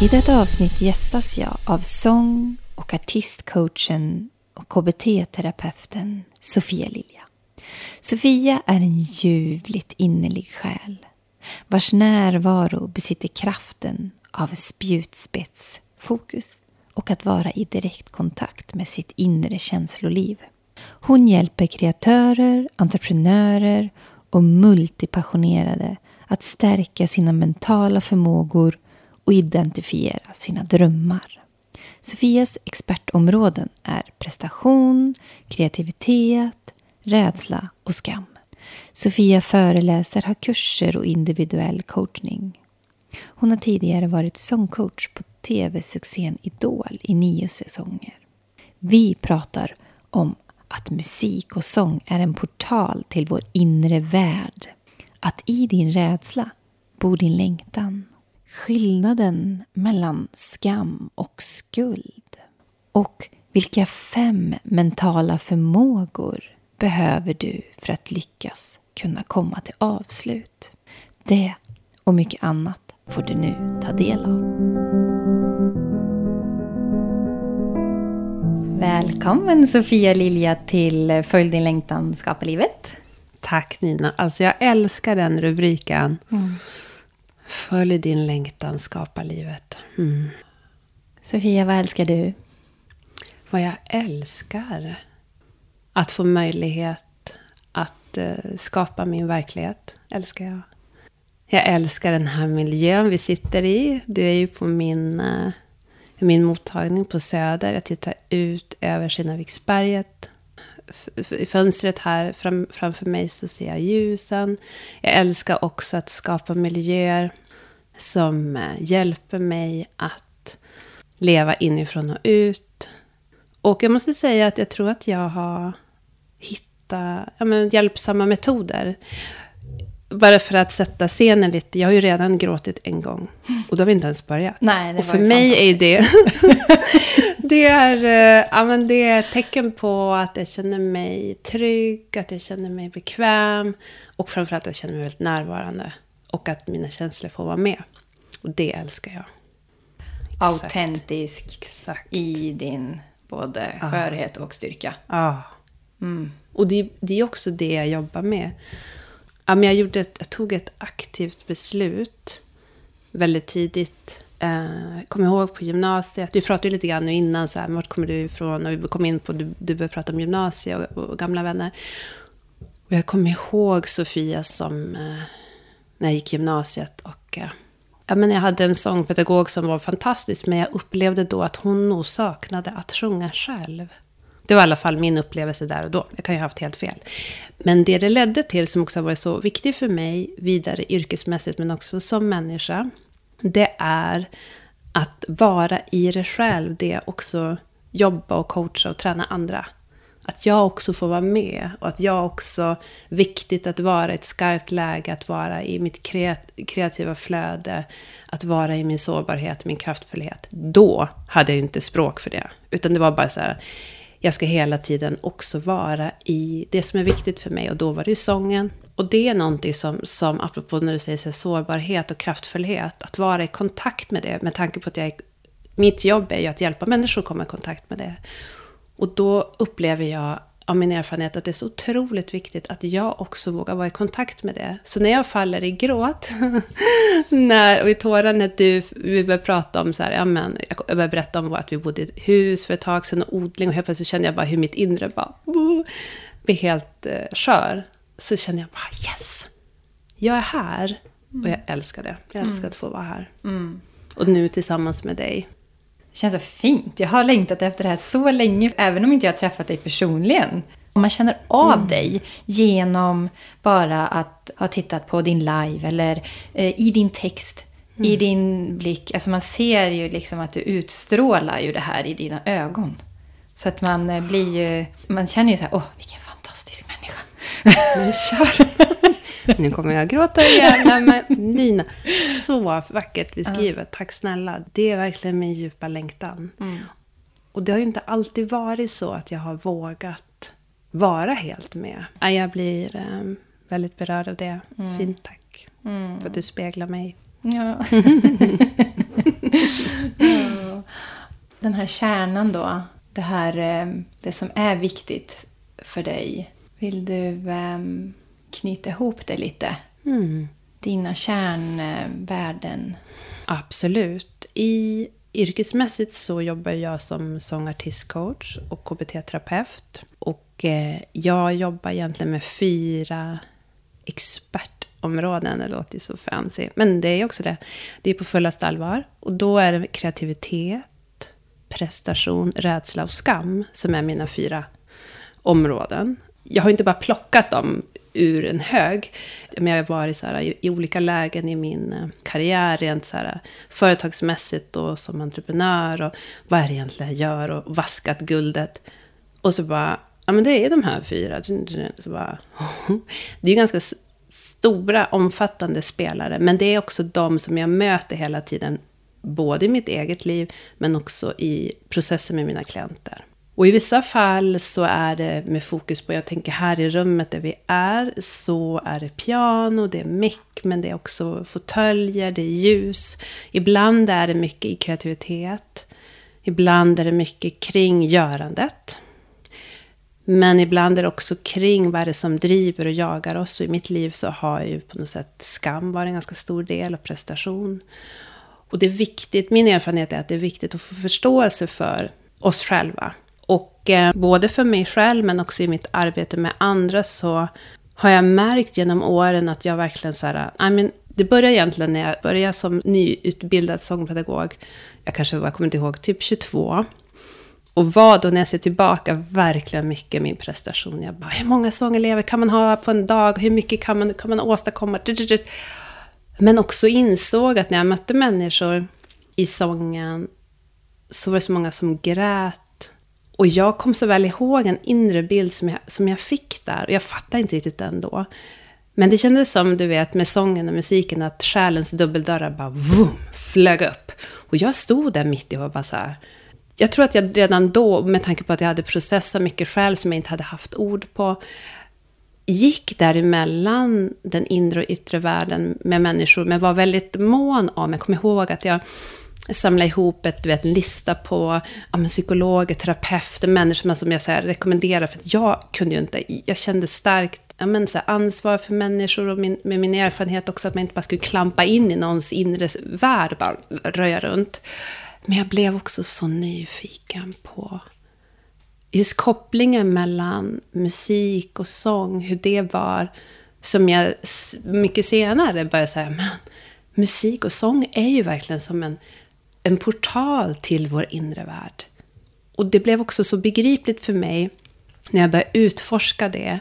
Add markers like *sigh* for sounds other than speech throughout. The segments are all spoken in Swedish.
I detta avsnitt gästas jag av sång och artistcoachen och KBT-terapeuten Sofia Lilja. Sofia är en ljuvligt innerlig själ vars närvaro besitter kraften av spjutspetsfokus och att vara i direktkontakt med sitt inre känsloliv. Hon hjälper kreatörer, entreprenörer och multipassionerade att stärka sina mentala förmågor och identifiera sina drömmar. Sofias expertområden är prestation, kreativitet, rädsla och skam. Sofia föreläser, har kurser och individuell coachning. Hon har tidigare varit sångcoach på tv-succén Idol i nio säsonger. Vi pratar om att musik och sång är en portal till vår inre värld. Att i din rädsla bor din längtan skillnaden mellan skam och skuld. Och vilka fem mentala förmågor behöver du för att lyckas kunna komma till avslut? Det och mycket annat får du nu ta del av. Välkommen Sofia Lilja till Följ din längtan, skapa livet. Tack Nina. Alltså jag älskar den rubriken. Mm. Följ din längtan, skapa livet. Mm. Sofia, vad älskar du? Vad jag älskar? Att få möjlighet att eh, skapa min verklighet, älskar jag. Jag älskar den här miljön vi sitter i. Du är ju på min, eh, min mottagning på Söder. Jag tittar ut över Kinnaviksberget i fönstret här fram, framför mig så ser jag ljusen. Jag älskar också att skapa miljöer som eh, hjälper mig att leva inifrån och ut. Och jag måste säga att jag tror att jag har hittat ja, men, hjälpsamma metoder. Bara för att sätta scenen lite. Jag har ju redan gråtit en gång. Och då har vi inte ens börjat. Nej, och för mig är det... *laughs* det, är, eh, ja, men det är ett tecken på att jag känner mig trygg, att jag känner mig bekväm. Och framförallt att jag känner mig väldigt närvarande. Och att mina känslor får vara med. Och det älskar jag. Autentisk i din både skörhet och styrka. Ja. Mm. Och det, det, är också det jag jobbar med. Ja, men jag, gjorde ett, jag tog ett aktivt beslut väldigt tidigt. Eh, kom ihåg på gymnasiet, vi pratade lite grann nu innan, så här, vart kommer du ifrån? Och vi kom in på, du, du började prata om gymnasiet och, och, gamla vänner. Och jag kommer ihåg Sofia som, eh, när jag gick gymnasiet och eh, ja, men jag hade en sångpedagog som var fantastisk, men jag upplevde då att hon nog saknade att sjunga själv. Det var i alla fall min upplevelse där och då. Jag kan ju ha haft helt fel. Men det det ledde till, som också har varit så viktigt för mig, vidare yrkesmässigt, men också som människa, det är att vara i det själv. Det är också jobba och coacha och träna andra. Att jag också får vara med och att jag också, viktigt att vara i ett skarpt läge, att vara i mitt kreativa flöde, att vara i min sårbarhet, min kraftfullhet. Då hade jag inte språk för det. Utan det var bara så här, jag ska hela tiden också vara i det som är viktigt för mig. Och då var det ju sången. Och det är någonting som, som apropå när du säger så här, sårbarhet och kraftfullhet, att vara i kontakt med det, med tanke på att jag är, mitt jobb är ju att hjälpa människor att komma i kontakt med det. Och då upplever jag av min erfarenhet att det är så otroligt viktigt att jag också vågar vara i kontakt med det. Så när jag faller i gråt, *laughs* när, och i tårar när du, vi börjar prata om så här, ja men, jag börjar berätta om att vi bodde i ett hus för ett tag sedan och odling och helt plötsligt kände jag bara hur mitt inre bara, blir helt eh, skör. Så känner jag bara yes, jag är här. Mm. Och jag älskar det. Jag älskar mm. att få vara här. Mm. Och nu tillsammans med dig. Det känns så fint. Jag har längtat efter det här så länge, även om inte jag har träffat dig personligen. Man känner av mm. dig genom bara att ha tittat på din live eller eh, i din text, mm. i din blick. Alltså man ser ju liksom att du utstrålar ju det här i dina ögon. Så att man eh, blir ju, man känner ju så här, åh vilken fantastisk människa. *laughs* Men kör! *laughs* nu kommer jag gråta igen. men Nina, så vackert beskrivet. Tack snälla. Det är verkligen min djupa längtan. Mm. Och det har ju inte alltid varit så att jag har vågat vara helt med. Jag blir um, väldigt berörd av det. Mm. Fint tack. Mm. För att du speglar mig. Ja. *laughs* ja. Den här kärnan då. Det här ehm, det som är viktigt för dig. Vill du um, knyta ihop det lite. Mm. Dina kärnvärden. Absolut. I yrkesmässigt så jobbar jag som sångartistcoach och KBT-terapeut. Och eh, jag jobbar egentligen med fyra expertområden. Det låter så fancy. Men det är också det. Det är på fullaste allvar. Och då är det kreativitet, prestation, rädsla och skam som är mina fyra områden. Jag har inte bara plockat dem ur en hög. Men jag har varit så här, i, olika lägen i min eh, karriär, rent så här, företagsmässigt och som entreprenör. Och vad är det egentligen jag gör? Och vaskat guldet. Och så bara, ja men det är de här fyra. Så bara, *laughs* det är ju ganska stora, omfattande spelare. Men det är också de som jag möter hela tiden. Både i mitt eget liv, men också i processen med mina klienter. Och i vissa fall så är det med fokus på, jag tänker här i rummet där vi är, så är det piano, det är mick, men det är också fåtöljer, det är ljus. Ibland är det mycket i kreativitet. Ibland är det mycket kring görandet. Men ibland är det också kring vad det är som driver och jagar oss. Och i mitt liv så har ju på något sätt skam varit en ganska stor del och prestation. Och det är viktigt, min erfarenhet är att det är viktigt att få förståelse för oss själva. Och eh, både för mig själv men också i mitt arbete med andra så har jag märkt genom åren att jag verkligen så här, I mean, det började egentligen när jag började som nyutbildad sångpedagog. Jag kanske jag kommer inte ihåg, typ 22. Och var då när jag ser tillbaka verkligen mycket min prestation. Jag bara, hur många sångelever kan man ha på en dag? Hur mycket kan man, kan man åstadkomma? Men också insåg att när jag mötte människor i sången så var det så många som grät och jag kom så väl ihåg en inre bild som jag, som jag fick där. Och jag fattade inte riktigt den då. Men det kändes som, du vet, med sången och musiken, att själens dubbeldörrar bara vroom, flög upp. Och jag stod där mitt i och bara så här. Jag tror att jag redan då, med tanke på att jag hade processat mycket själv som jag inte hade haft ord på, gick däremellan den inre och yttre världen med människor, men var väldigt mån om, jag kommer ihåg att jag samla ihop ett, du vet, en lista på ja, men psykologer, terapeuter, människor som jag så här, rekommenderar. För att jag kunde ju inte, jag kände starkt ja, men, så här, ansvar för människor och min, med min erfarenhet också att man inte bara skulle klampa in i någons inre värld och bara röja runt. Men jag blev också så nyfiken på just kopplingen mellan musik och sång, hur det var, som jag mycket senare började säga, men musik och sång är ju verkligen som en en portal till vår inre värld. Och det blev också så begripligt för mig när jag började utforska det,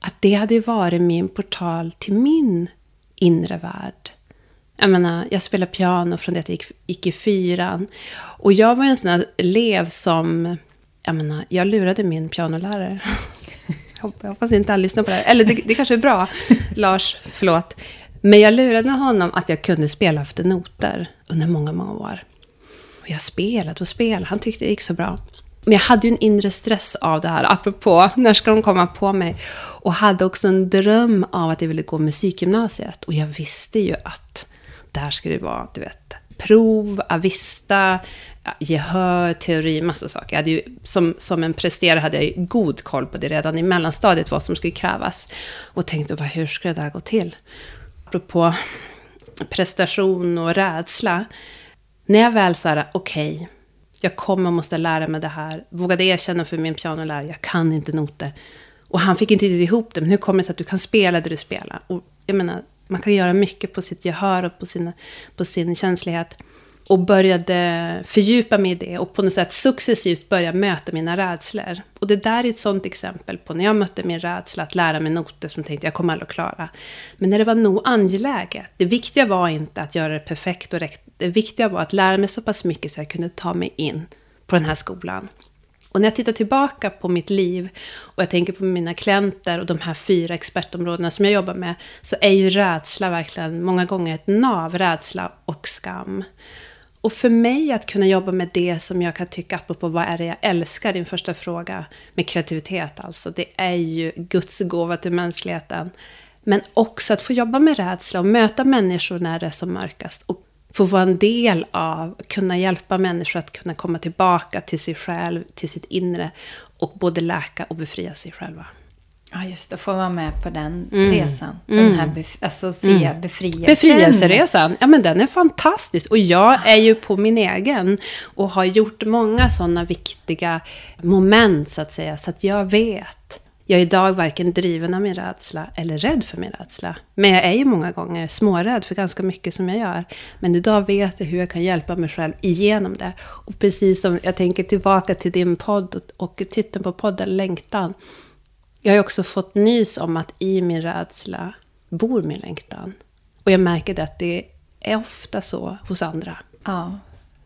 att det hade varit min portal till min inre värld. Jag menar, jag spelade piano från det att jag gick, gick i fyran. Och jag var en sån här elev som, jag menar, jag lurade min pianolärare. *laughs* Jag hoppas inte han lyssnar på det här. Eller det, det kanske är bra. Lars, förlåt. Men jag lurade honom att jag kunde spela efter noter under många, många år. Och jag spelade och spelade. Han tyckte det gick så bra. Men jag hade ju en inre stress av det här, apropå när ska de komma på mig? Och hade också en dröm av att jag ville gå musikgymnasiet. Och jag visste ju att där skulle det vara, du vet, prov, avista, gehör, teori, massa saker. Jag hade ju, som, som en presterare hade jag ju god koll på det redan i mellanstadiet, vad som skulle krävas. Och tänkte, vad, hur ska det där gå till? Apropå prestation och rädsla. När jag väl sa okej, okay, jag kommer måste lära mig det här. Vågade erkänna för min pianolärare, jag kan inte noter. Och han fick inte riktigt ihop det, men hur kommer det sig att du kan spela det du spelar? Och jag menar, man kan göra mycket på sitt gehör och på, sina, på sin känslighet. Och började fördjupa mig i det och på något sätt successivt börja möta mina rädslor. Och det där är ett sånt exempel på när jag mötte min rädsla att lära mig noter som jag tänkte jag kommer aldrig att klara. Men när det var nog angeläget. Det viktiga var inte att göra det perfekt och rätt. Det viktiga var att lära mig så pass mycket så jag kunde ta mig in på den här skolan. Och när jag tittar tillbaka på mitt liv och jag tänker på mina klienter och de här fyra expertområdena som jag jobbar med, så är ju rädsla verkligen många gånger ett nav, rädsla och skam. Och för mig att kunna jobba med det som jag kan tycka, apropå vad är det jag älskar, din första fråga, med kreativitet alltså, det är ju Guds gåva till mänskligheten. Men också att få jobba med rädsla och möta människor när det är som mörkast. Och få vara en del av, kunna hjälpa människor att kunna komma tillbaka till sig själv, till sitt inre. Och både läka och befria sig själva. Ja, just det. Få vara med på den mm. resan. Den mm. här bef alltså se mm. befrielsen. Befrielseresan. Ja, men den är fantastisk. Och jag är ju på min egen. Och har gjort många sådana viktiga moment, så att säga. Så att jag vet. Jag är idag varken driven av min rädsla eller rädd för min rädsla. Men jag är ju många gånger smårädd för ganska mycket som jag gör. Men idag vet jag hur jag kan hjälpa mig själv igenom det. Och precis som jag tänker tillbaka till din podd och titeln på podden Längtan jag har också fått nys om att i min rädsla bor min längtan. Och jag märker det att det är ofta så hos andra. Ja,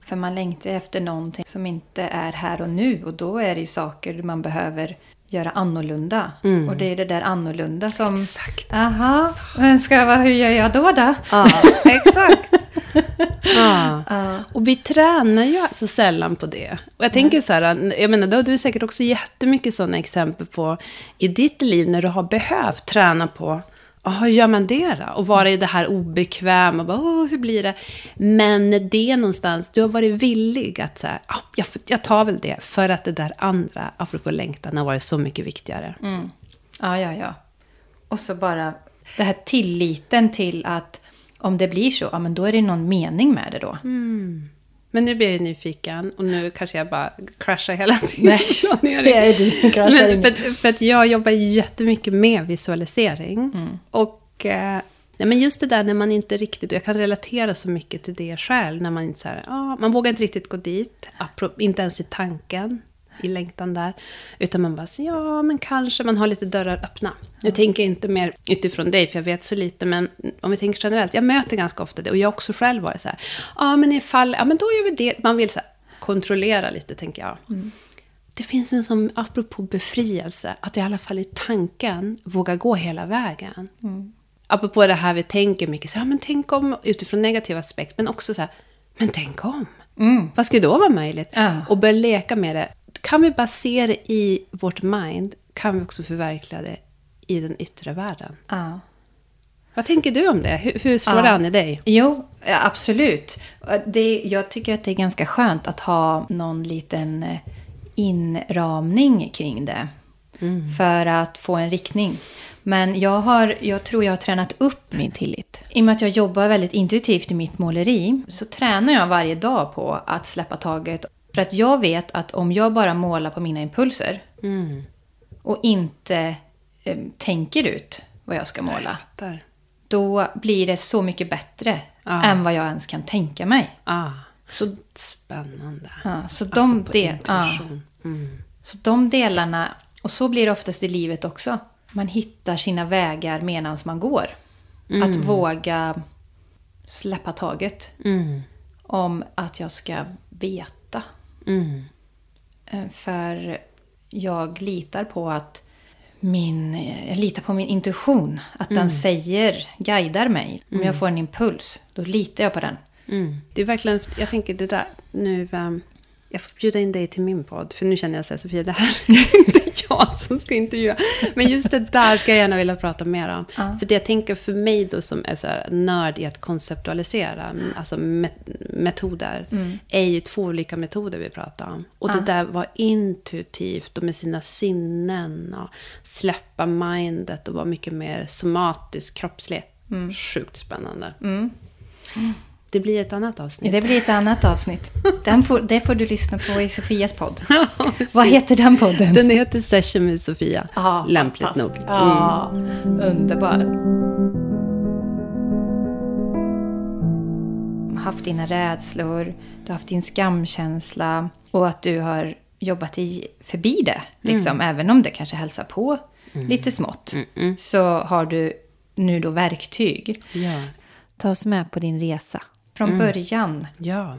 för man längtar ju efter någonting som inte är här och nu. Och då är det ju saker man behöver göra annorlunda. Mm. Och det är det där annorlunda som... Exakt. Aha, men ska, hur gör jag då då? Ja, *laughs* exakt. Ja. ja. Och vi tränar ju så sällan på det. Och jag tänker så här, jag menar, då har du säkert också jättemycket sådana exempel på i ditt liv när du har behövt träna på Oh, hur gör man det då? Och vara i det här obekväma, bara, oh, hur blir det? Men det är någonstans, du har varit villig att säga, ah, jag, jag tar väl det, för att det där andra, apropå längtan, har varit så mycket viktigare. Mm. Ja, ja, ja. Och så bara den här tilliten till att om det blir så, ja men då är det någon mening med det då. Mm. Men nu blir jag nyfiken och nu kanske jag bara kraschar hela tiden. *laughs* Nej, det är du kraschar Men för, för, att jag jobbar jättemycket med visualisering. Mm. Och eh, men just det där när man inte riktigt, och jag kan relatera så mycket till det själv, när man inte så här, ah, man vågar inte riktigt gå dit, inte ens i tanken i längtan där. Utan man bara, ja men kanske man har lite dörrar öppna. Nu tänker jag inte mer utifrån dig, för jag vet så lite, men om vi tänker generellt, jag möter ganska ofta det, och jag också själv varit så här, ja men ifall, ja men då gör vi det, man vill så här, kontrollera lite, tänker jag. Mm. Det finns en som, apropå befrielse, att i alla fall i tanken våga gå hela vägen. Mm. Apropå det här vi tänker mycket, så, ja men tänk om, utifrån negativ aspekt, men också så här, men tänk om. Mm. Vad skulle då vara möjligt? Ja. Och börja leka med det kan vi bara se det i vårt mind, kan vi också förverkliga det i den yttre världen. Ja. Vad tänker du om det? Hur, hur slår ja. det an i dig? Jo, absolut. Det, jag tycker att det är ganska skönt att ha någon liten eh, inramning kring det. Mm. För att få en riktning. Men jag, har, jag tror jag har tränat upp min tillit. I och med att jag jobbar väldigt intuitivt i mitt måleri så tränar jag varje dag på att släppa taget för att jag vet att om jag bara målar på mina impulser mm. och inte eh, tänker ut vad jag ska måla. Jag då blir det så mycket bättre ah. än vad jag ens kan tänka mig. Ah. Så, Spännande. Ah, så, de del, mm. så de delarna, och så blir det oftast i livet också. Man hittar sina vägar medan man går. Mm. Att våga släppa taget. Mm. Om att jag ska veta Mm. Eh, för jag litar på att min, jag litar på min intuition. Att mm. den säger, guidar mig. Om mm. jag får en impuls, då litar jag på den. Mm. Det är verkligen, jag tänker det där, nu, um, jag får bjuda in dig till min podd. För nu känner jag så här, Sofia, det här jag *laughs* som ska intervjua. Men just det där ska jag gärna vilja prata mer om. Ja. För det jag tänker för mig då som är så här nörd i att konceptualisera, alltså met- metoder, är ju två olika metoder vi pratar om. Och det där var intuitivt och med sina sinnen och släppa mindet och vara mycket mer somatisk, kroppslig. Sjukt spännande. Det blir ett annat avsnitt. Det blir ett annat avsnitt. Får, det får du lyssna på i Sofias podd. *laughs* Vad heter den podden? Den heter Session med Sofia. Ja, Lämpligt fantastiskt. nog. Mm. Ja, underbar. haft dina rädslor, du har haft din skamkänsla och att du har jobbat dig förbi det. Liksom, Även om det kanske hälsar på lite smått. Så har du nu då verktyg. Ja. Ta oss med på din resa. Från början. Ja,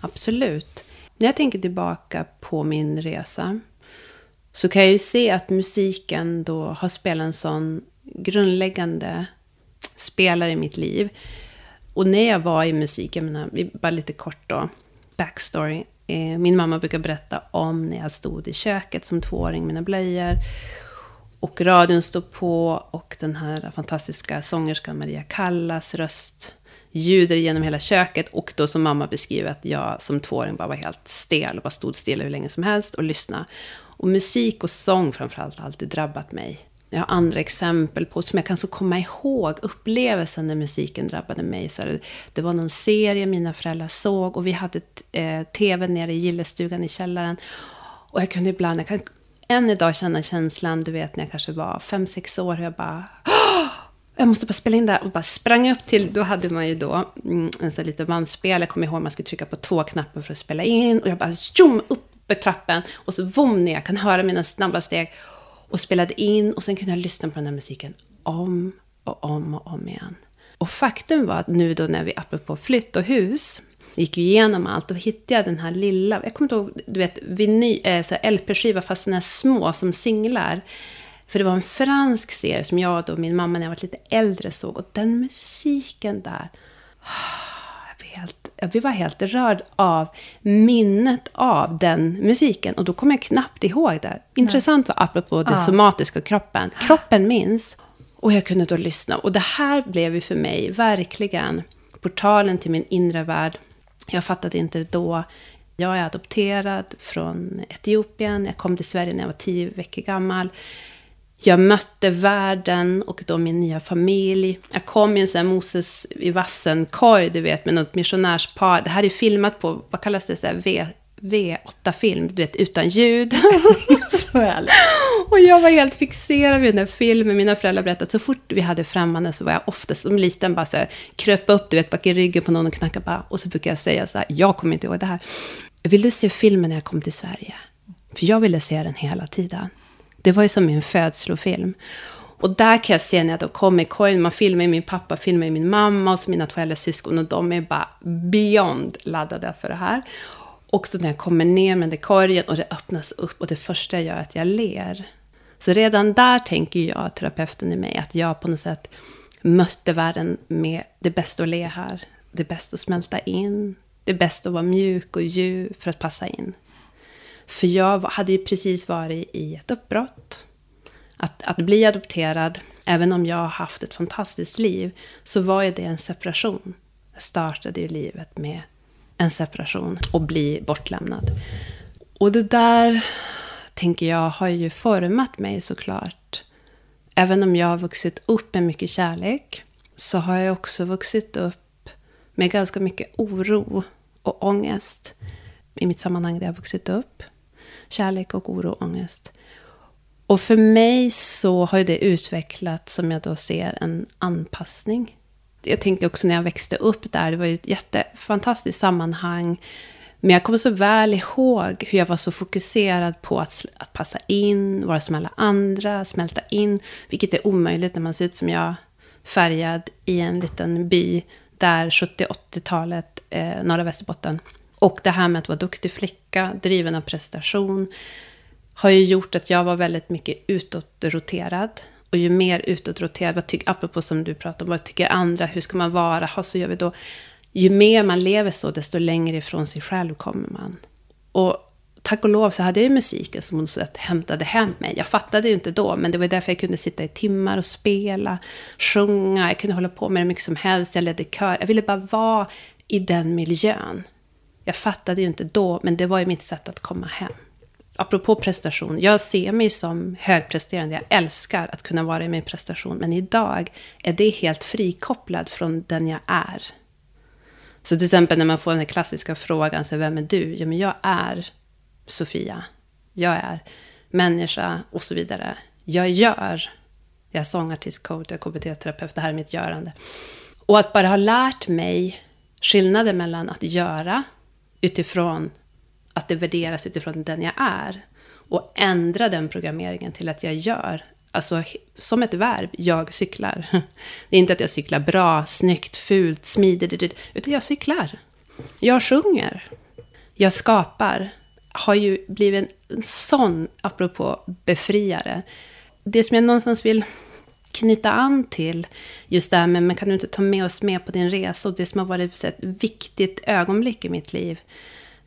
absolut. När jag tänker tillbaka på min resa så kan jag ju se att musiken då har spelat en sån grundläggande spelare i mitt liv. Och när jag var i musik, jag menar, bara lite kort då, backstory. Eh, Min mamma brukar berätta om när jag stod i köket som tvååring mina blöjor. Och radion stod på och den här fantastiska sångerskan Maria Callas röst ljuder genom hela köket. Och då som mamma beskriver att jag som tvååring bara var helt stel och bara stod stilla hur länge som helst och lyssnade. Och musik och sång framförallt har alltid drabbat mig. Jag har andra exempel på, som jag kan så komma ihåg, upplevelsen när musiken drabbade mig. Så här, det var någon serie mina föräldrar såg och vi hade eh, tv nere i gillestugan i källaren. Och jag kunde ibland, jag kan än idag känna känslan, du vet när jag kanske var fem sex år, hur jag bara "Åh! Jag måste bara spela in det här och bara sprang upp till, då hade man ju då mm, en sån här liten bandspel, jag kommer ihåg man skulle trycka på två knappar för att spela in och jag bara tjom upp i trappen och så vom ner, jag kan höra mina snabba steg och spelade in och sen kunde jag lyssna på den här musiken om och om och om igen. Och faktum var att nu då när vi, apropå flytt och hus, gick vi igenom allt och hittade jag den här lilla, jag kommer inte ihåg, du vet, vinyl, eh, äh, LP-skiva fast den är små som singlar. För det var en fransk serie som jag och min mamma när jag var lite äldre såg. Och den musiken där. Jag blev helt, vi var helt rörd av minnet av den musiken. Och då kommer jag knappt ihåg det. Intressant var apropå det somatiska kroppen. Kroppen minns. Och jag kunde då lyssna. Och det här blev ju för mig verkligen portalen till min inre värld. Jag fattade inte det då. Jag är adopterad från Etiopien. Jag kom till Sverige när jag var tio veckor gammal. Jag mötte världen och då min nya familj. Jag kom i en sån här Moses i vassen-korg, du vet, med något missionärspar. Det här är filmat på, vad kallas det, så här v, V8-film, du vet, utan ljud. *laughs* Så härligt. och jag var helt fixerad vid den där filmen. Mina föräldrar berättade att så fort vi hade främmande så var jag oftast som liten bara så här, kröp upp, du vet, bak i ryggen på någon och knackade bara. Och så brukar jag säga så här, jag kommer inte ihåg det här. Vill du se filmen när jag kom till Sverige? För jag ville se den hela tiden. Det var ju som min födslofilm. Och där kan jag se när jag då kom i korgen, man filmar ju min pappa, filmar ju min mamma och så mina två äldre syskon och de är bara beyond laddade för det här. Och så när jag kommer ner med den korgen och det öppnas upp och det första jag gör är att jag ler. Så redan där tänker jag, terapeuten i mig, att jag på något sätt mötte världen med det bästa att le här. Det bästa att smälta in. Det bästa att vara mjuk och ljuv för att passa in. För jag hade ju precis varit i ett uppbrott. Att, att bli adopterad, även om jag har haft ett fantastiskt liv, så var ju det en separation. Jag startade ju livet med en separation och bli bortlämnad. Och det där, tänker jag, har ju format mig såklart. Även om jag har vuxit upp med mycket kärlek, så har jag också vuxit upp med ganska mycket oro och ångest i mitt sammanhang där jag har vuxit upp. Kärlek och oro och ångest. Och för mig så har ju det utvecklat, som jag då ser, en anpassning. Jag tänkte också när jag växte upp där, det var ju ett jättefantastiskt sammanhang. Men jag kommer så väl ihåg hur jag var så fokuserad på att, att passa in, vara som alla andra, smälta in. Vilket är omöjligt när man ser ut som jag, färgad i en liten by där 70-80-talet, eh, norra Västerbotten. Och det här med att vara duktig flicka, driven av prestation, har ju gjort att jag var väldigt mycket utåtroterad. Och ju mer utåtroterad, vad tycker, apropå som du pratade om, vad tycker andra, hur ska man vara, ha, så gör vi då. Ju mer man lever så, desto längre ifrån sig själv kommer man. Och tack och lov så hade jag ju musiken som hon sätt hämtade hem mig. Jag fattade ju inte då, men det var därför jag kunde sitta i timmar och spela, sjunga, jag kunde hålla på med det mycket som helst, jag ledde kör. Jag ville bara vara i den miljön. Jag fattade ju inte då, men det var ju mitt sätt att komma hem. Apropå prestation, jag ser mig som högpresterande. Jag älskar att kunna vara i min prestation. Men idag är det helt frikopplad från den jag är. Så till exempel när man får den här klassiska frågan, så vem är du? Ja, men jag är Sofia. Jag är människa och så vidare. Jag gör. Jag är sångartist, coach, jag är KBT-terapeut. Det här är mitt görande. Och att bara ha lärt mig skillnaden mellan att göra utifrån att det värderas utifrån den jag är. Och ändra den programmeringen till att jag gör. Alltså som ett verb, jag cyklar. *laughs* Det är inte att jag cyklar bra, snyggt, fult, smidigt, utan jag cyklar. Jag sjunger. Jag skapar. Har ju blivit en sån, apropå befriare. Det som jag någonstans vill knyta an till, just det här med, men kan du inte ta med oss med på din resa? Och det som har varit ett viktigt ögonblick i mitt liv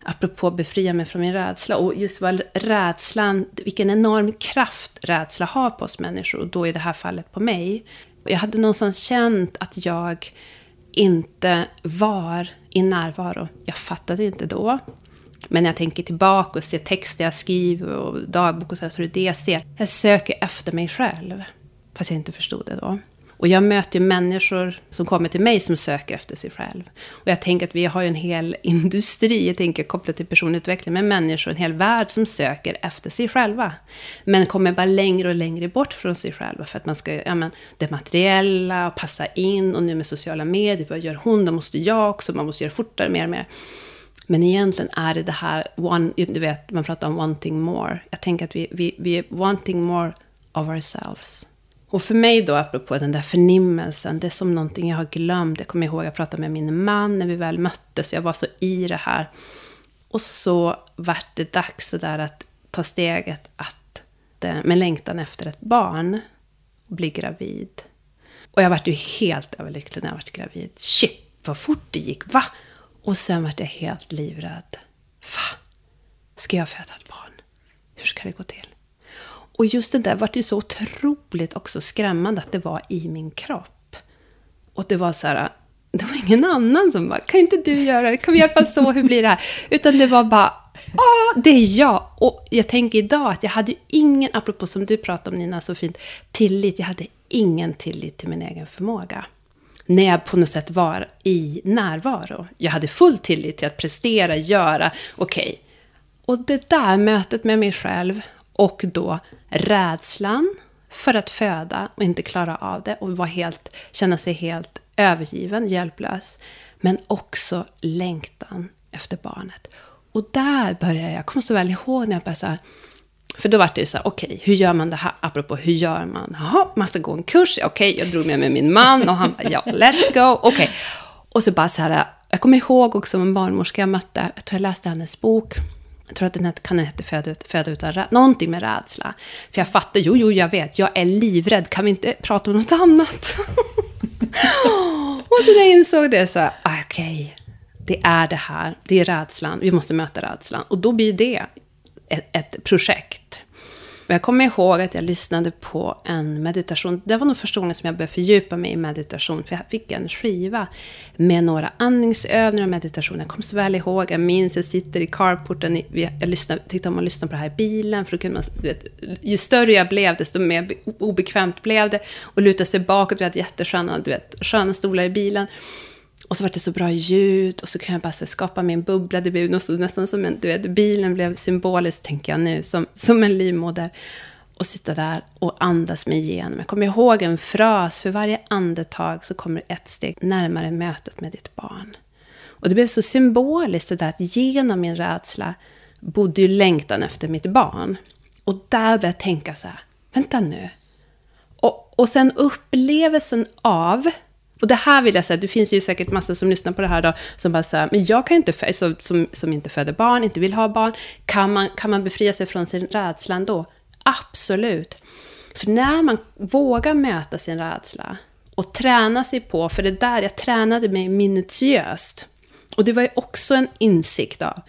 apropå befria mig från min rädsla. Och just vad rädslan, vilken enorm kraft rädsla har på oss människor. Och då i det här fallet på mig. Jag hade någonstans känt att jag inte var i närvaro. Jag fattade inte då. Men när jag tänker tillbaka och ser texter jag skriver och dagbok och så, så är det det jag ser. Jag söker efter mig själv. Fast jag inte förstod det då. Och jag möter ju människor som kommer till mig som söker efter sig själv. Och jag tänker att vi har ju en hel industri, jag tänker kopplat till personutveckling, med människor, en hel värld som söker efter sig själva. Men kommer bara längre och längre bort från sig själva för att man ska, ja men, det materiella och passa in och nu med sociala medier, vad gör hon, då måste jag också, man måste göra fortare, mer och mer. Men egentligen är det det här, one, du vet, man pratar om wanting more. Jag tänker att vi, vi, vi är wanting more of ourselves. Och för mig då, apropå den där förnimmelsen, det är som någonting jag har glömt. Jag kommer ihåg, att jag pratade med min man när vi väl möttes, jag var så i det här. Och så vart det dags där att ta steget att, eh, med längtan efter ett barn, bli gravid. Och jag vart ju helt överlycklig när jag vart gravid. Shit, vad fort det gick, va? Och sen vart jag helt livrädd. Va? Ska jag föda ett barn? Hur ska det gå till? Och just det där var ju så otroligt också skrämmande att det var i min kropp. Och det var så här, det var ingen annan som bara, kan inte du göra det? Kan vi hjälpas så? Hur blir det här? Utan det var bara, ja, det är jag. Och jag tänker idag att jag hade ingen, apropå som du pratade om Nina så fint, tillit. Jag hade ingen tillit till min egen förmåga. När jag på något sätt var i närvaro. Jag hade full tillit till att prestera, göra, okej. Okay. Och det där mötet med mig själv och då rädslan för att föda och inte klara av det och vara helt, känna sig helt övergiven, hjälplös. Men också längtan efter barnet. Och där började jag, jag kommer så väl ihåg när jag började så här, för då var det ju så här, okej, okay, hur gör man det här? Apropå hur gör man? Jaha, man ska gå en kurs. Okej, okay, jag drog med mig min man och han bara, ja, let's go. Okej. Okay. Och så bara så här, jag kommer ihåg också en barnmorska jag mötte, jag tror jag läste hennes bok jag tror att den kan heta föda, föda utan rädsla. Någonting med rädsla. För jag fattar, jo, jo, jag vet, jag är livrädd. Kan vi inte prata om något annat? *laughs* och så när jag insåg det så, ah, okej, okay, det är det här. Det är rädslan. Vi måste möta rädslan. Och då blir det ett, ett projekt. Men jag kommer ihåg att jag lyssnade på en meditation. Det var nog första gången som jag började fördjupa mig i meditation. För jag fick en skiva med några andningsövningar och meditation. Jag kommer så väl ihåg. Jag minns, jag sitter i carporten. Jag lyssnade, tyckte om att lyssna på det här i bilen. För då kunde man, vet, ju större jag blev, desto mer obekvämt blev det. Och luta sig bakåt. Vi hade jättesköna du vet, sköna stolar i bilen. Och så var det så bra ljud och så kunde jag bara skapa min bubbla. Det blev nästan som en, du vet, bilen blev symboliskt, tänker jag nu, som, som en livmoder. Och sitta där och andas mig igenom. Jag kommer ihåg en fras, för varje andetag så kommer du ett steg närmare mötet med ditt barn. Och det blev så symboliskt det där att genom min rädsla bodde ju längtan efter mitt barn. Och där började jag tänka så här, vänta nu. Och, och sen upplevelsen av och det här vill jag säga, det finns ju säkert massa som lyssnar på det här då, som bara säger, men jag kan inte, som, som, som inte föder barn, inte vill ha barn, kan man, kan man befria sig från sin rädsla ändå? Absolut. För när man vågar möta sin rädsla och träna sig på, för det där jag tränade mig minutiöst, och det var ju också en insikt av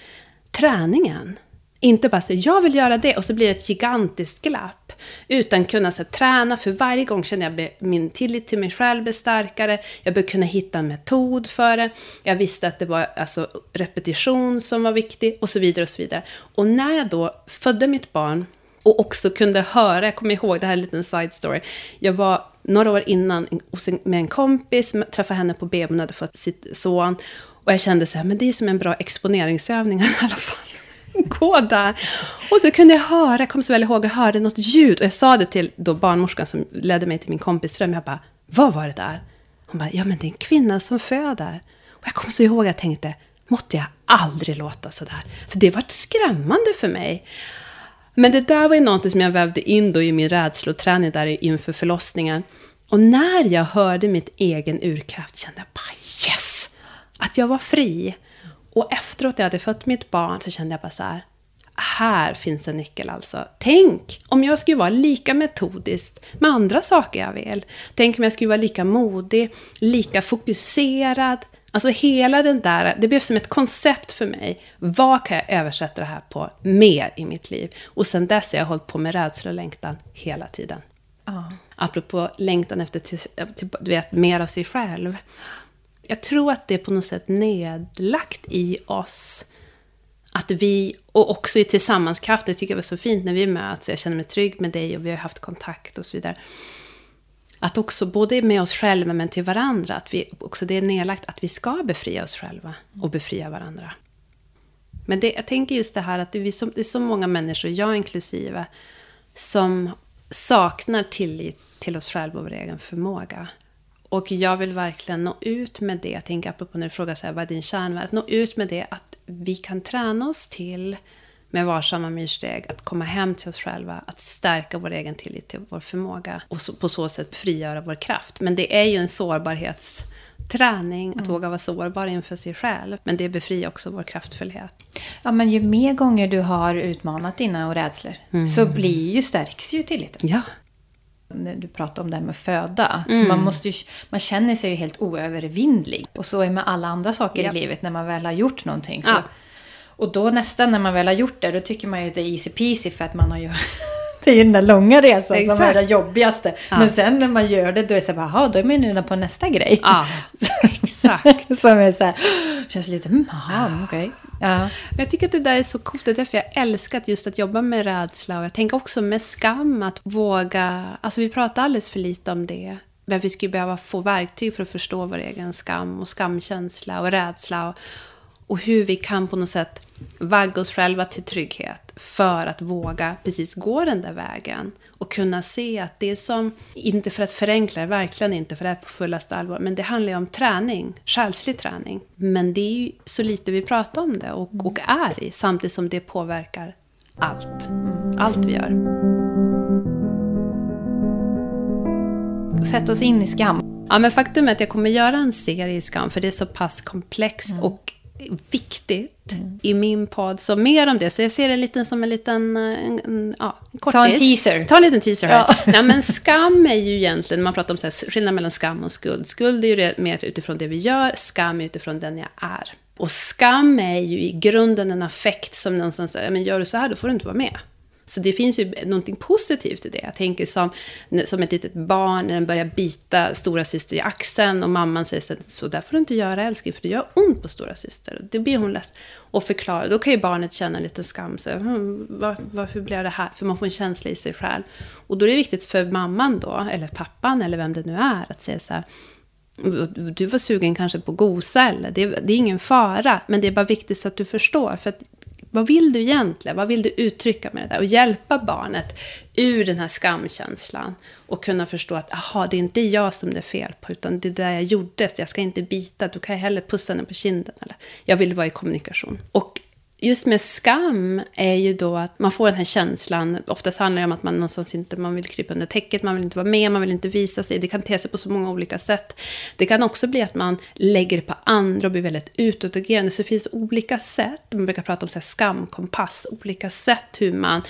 träningen. Inte bara säga jag vill göra det och så blir det ett gigantiskt glapp. Utan kunna så, träna, för varje gång känner jag min tillit till mig själv blir starkare. Jag bör kunna hitta en metod för det. Jag visste att det var alltså, repetition som var viktig och så vidare. Och så vidare. Och när jag då födde mitt barn och också kunde höra, jag kommer ihåg, det här är en liten side story. Jag var några år innan med en kompis, träffade henne på BB, hon hade fått sitt son. Och jag kände så här, men det är som en bra exponeringsövning i alla fall. *laughs* Gå där. Och så kunde jag höra, jag kommer så väl ihåg, jag hörde något ljud. Och jag sa det till då barnmorskan som ledde mig till min kompis rum. Jag bara, vad var det där? Hon bara, ja men det är en kvinna som föder. Och jag kommer så ihåg, jag tänkte, måtte jag aldrig låta sådär. För det var skrämmande för mig. Men det där var ju någonting som jag vävde in då i min rädsloträning där inför förlossningen. Och när jag hörde mitt egen urkraft kände jag bara yes! Att jag var fri. Och efteråt jag hade fött mitt barn så kände jag bara så här, här finns en nyckel alltså. Tänk om jag skulle vara lika metodiskt med andra saker jag vill. Tänk om jag skulle vara lika modig, lika fokuserad. Alltså hela den där, det blev som ett koncept för mig. Vad kan jag översätta det här på mer i mitt liv? Och sen dess har jag hållit på med rädsla och längtan hela tiden. Ah. Apropå längtan efter till, till, du vet, mer av sig själv jag tror att det är på något sätt nedlagt i oss. Att vi, och också i tillsammanskraft, det tycker jag var så fint när vi möts, jag känner mig trygg med dig och vi har haft kontakt och så vidare. Att också, både med oss själva men till varandra, att vi, också det är nedlagt att vi ska befria oss själva och befria varandra. Men det, jag tänker just det här att det är, så, det är så många människor, jag inklusive, som saknar tillit till oss själva och vår egen förmåga. Och jag vill verkligen nå ut med det. Jag tänker apropå när du frågar så här, vad är din kärnvärld? Att nå ut med det att vi kan träna oss till med varsamma myrsteg, att komma hem till oss själva, att stärka vår egen tillit till vår förmåga och så, på så sätt frigöra vår kraft. Men det är ju en sårbarhetsträning, att mm. våga vara sårbar inför sig själv. Men det befriar också vår kraftfullhet. Ja, men ju mer gånger du har utmanat dina och rädslor mm. så blir ju, stärks ju tilliten. Ja, du pratade om det här med föda. Mm. Så man, måste ju, man känner sig ju helt oövervinnlig. Och så är det med alla andra saker ja. i livet när man väl har gjort någonting. Så, ja. Och då nästan när man väl har gjort det, då tycker man ju att det är easy peasy för att man har ju... *laughs* det är ju den där långa resan Exakt. som är det jobbigaste. Ja. Men sen när man gör det, då är det så här, jaha, då är man redan på nästa grej. Ja, *laughs* exakt. som är så här, känns lite, mm, aha, okej. Okay. Ja. Men jag tycker att det där är så coolt. Det är därför jag älskar just att jobba med rädsla. Och jag tänker också med skam, att våga... Alltså vi pratar alldeles för lite om det. Men vi skulle behöva få verktyg för att förstå vår egen skam och skamkänsla och rädsla. Och, och hur vi kan på något sätt vagga oss själva till trygghet för att våga precis gå den där vägen. Och kunna se att det som, inte för att förenkla verkligen inte, för det är på fullaste allvar, men det handlar ju om träning, själslig träning. Men det är ju så lite vi pratar om det och, och är i, samtidigt som det påverkar allt. Allt vi gör. Sätt oss in i skam. Ja, men faktum är att jag kommer göra en serie i skam, för det är så pass komplext mm. och viktigt mm. i min podd. Så mer om det. Så jag ser det lite som en liten en, en, ja, en kortis. Ta en teaser. Ta en liten teaser här. Ja. *laughs* Nej, men skam är ju egentligen, man pratar om så här, skillnad mellan skam och skuld. Skuld är ju det, mer utifrån det vi gör, skam är utifrån den jag är. Och skam är ju i grunden en affekt som någonstans säger, men gör du så här då får du inte vara med. Så det finns ju någonting positivt i det. Jag tänker som, som ett litet barn när den börjar bita stora syster i axeln och mamman säger så, så där får du inte göra älskling för det gör ont på stora syster. Då blir hon ledsen och förklarar. Då kan ju barnet känna en liten skam. Så, hm, hmm, var, vad, hur blev det här? För man får en känsla i sig själv. Och då är det viktigt för mamman då, eller pappan eller vem det nu är, att säga så här du var sugen kanske på gosa eller det, det, är ingen fara, men det är bara viktigt så att du förstår. För att vad vill du egentligen? Vad vill du uttrycka med det där? Och hjälpa barnet ur den här skamkänslan. Och kunna förstå att, aha, det är inte jag som det är fel på, utan det är det jag gjorde. Jag ska inte bita, du kan jag hellre pussa den på kinden. Eller, jag vill vara i kommunikation. Och just med skam är ju då att man får den här känslan. Oftast handlar det om att man någonstans inte man vill krypa under täcket, man vill inte vara med, man vill inte visa sig. Det kan te sig på så många olika sätt. Det kan också bli att man lägger det på andra och blir väldigt utåtagerande. Så det finns olika sätt, man brukar prata om så här skamkompass, olika sätt hur man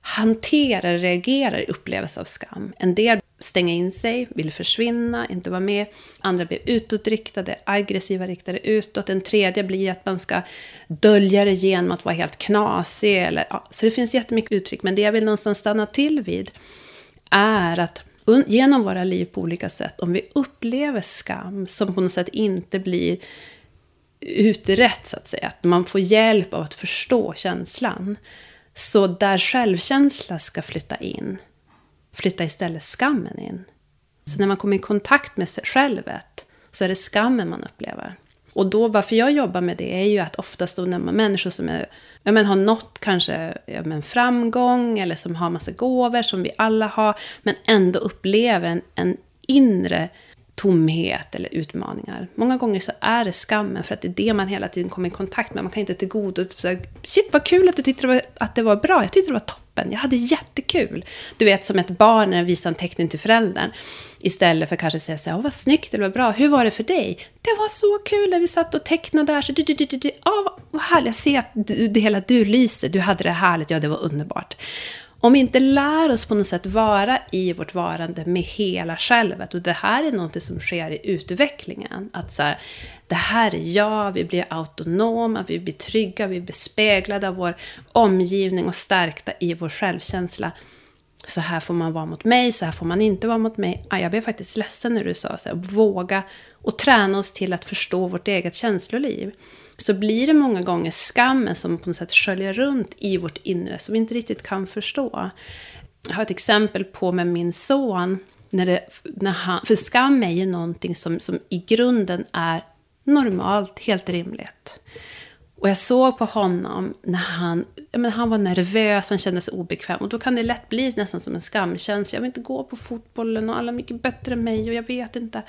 hanterar, reagerar i upplevelse av skam. En del stänga in sig, vill försvinna, inte vara med. Andra blir utåtriktade, aggressiva, riktade utåt. Den tredje blir att man ska dölja det genom att vara helt knasig. Eller, ja. Så det finns jättemycket uttryck, men det jag vill någonstans stanna till vid är att genom våra liv på olika sätt, om vi upplever skam som på något sätt inte blir utrett, så att säga, att man får hjälp av att förstå känslan. Så där självkänsla ska flytta in, flyttar istället skammen in. Så när man kommer i kontakt med sig självet så är det skammen man upplever. Och då, varför jag jobbar med det är ju att oftast då när man människor som är, ja, men har nått kanske ja, men framgång eller som har massa gåvor som vi alla har, men ändå upplever en, en inre tomhet eller utmaningar. Många gånger så är det skammen för att det är det man hela tiden kommer i kontakt med. Man kan inte tillgodose... Shit vad kul att du tyckte det var, att det var bra. Jag tyckte det var toppen. Jag hade jättekul. Du vet som ett barn när visar en teckning till föräldern. Istället för att kanske säga så här, vad snyggt eller vad bra. Hur var det för dig? Det var så kul när vi satt och tecknade här, Så, du, du, du, du. Oh, vad härligt. Jag ser att du, det hela du lyser. Du hade det härligt. Ja, det var underbart. Om vi inte lär oss på något sätt vara i vårt varande med hela självet. Och det här är något som sker i utvecklingen. Att så här, det här är jag, vi blir autonoma, vi blir trygga, vi blir speglade av vår omgivning och stärkta i vår självkänsla. Så här får man vara mot mig, så här får man inte vara mot mig. Ah, jag blev faktiskt ledsen när du sa så här, våga och träna oss till att förstå vårt eget känsloliv så blir det många gånger skammen som på något sätt sköljer runt i vårt inre, som vi inte riktigt kan förstå. Jag har ett exempel på med min son, när det, när han, för skam är ju någonting som, som i grunden är normalt, helt rimligt. Och jag såg på honom när han, men han var nervös, han kände sig obekväm. Och då kan det lätt bli nästan som en skamkänsla. Jag vill inte gå på fotbollen och alla är mycket bättre än mig och jag vet inte.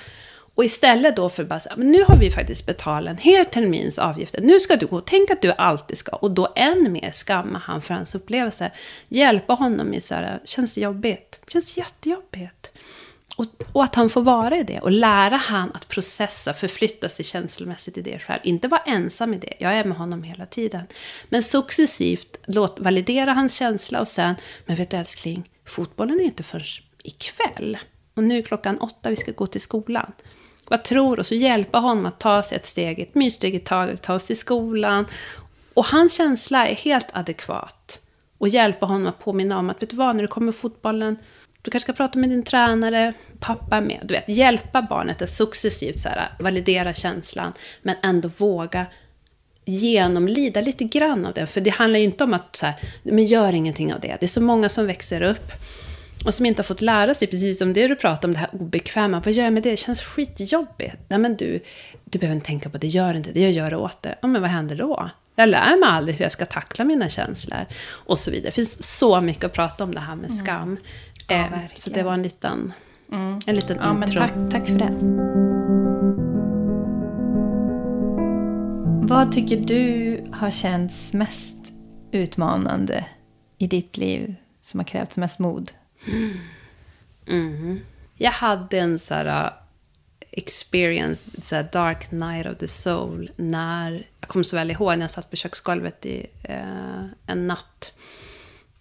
Och istället då för bara så men nu har vi faktiskt betalat en hel termins avgifter. Nu ska du gå. Tänk att du alltid ska. Och då än mer skamma han för hans upplevelse. Hjälpa honom i så här, känns det jobbigt? Känns jättejobbigt. Och, och, att han får vara i det och lära han att processa, förflytta sig känslomässigt i det själv. Inte vara ensam i det, jag är med honom hela tiden. Men successivt låt, validera hans känsla och sen, men vet du älskling, fotbollen är inte förrän ikväll. Och nu är klockan åtta, vi ska gå till skolan vad tror och så hjälpa honom att ta sig ett steg, ett myrsteg i taget, ta sig till skolan. Och hans känsla är helt adekvat. Och hjälpa honom att påminna om att, vet du vad, när du kommer fotbollen, du kanske ska prata med din tränare, pappa är med. Du vet, hjälpa barnet att successivt så här, validera känslan, men ändå våga genomlida lite grann av det. För det handlar ju inte om att så här, men gör ingenting av det. Det är så många som växer upp och som inte har fått lära sig, precis som det du pratar om, det här obekväma. Vad gör jag med det? Det känns skitjobbigt. Nej men du, du behöver inte tänka på det, gör inte det, jag gör det åt det. Ja men vad händer då? Jag lär mig aldrig hur jag ska tackla mina känslor. Och så vidare. Det finns så mycket att prata om det här med mm. skam. Ja, eh, så det var en liten, mm. en liten ja, intro. Tack, tack för det. Vad tycker du har känts mest utmanande i ditt liv som har krävt mest mod? Mm. Jag hade en så här äh, experience, så här dark night of the soul, när, jag kommer så väl ihåg när jag satt på köksgolvet i eh, en natt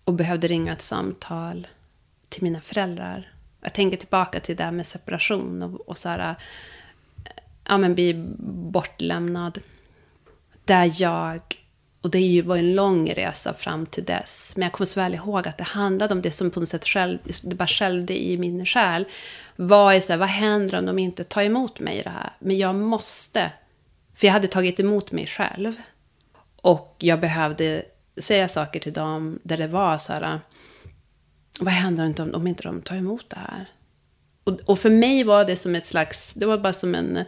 och behövde ringa ett samtal till mina föräldrar. Jag tänker tillbaka till det här med separation och, och så här, äh, ja men bli bortlämnad. Där jag och det var en lång resa fram till dess. Men jag kommer så väl ihåg att det handlade om det som på något sätt själv, det bara skällde i min själ. Vad, är så här, vad händer om de inte tar emot mig i det här? Men jag måste. För jag hade tagit emot mig själv. Och jag behövde säga saker till dem där det var så här. Vad händer om, om inte de tar emot det här? Och, och för mig var det som ett slags, det var bara som en,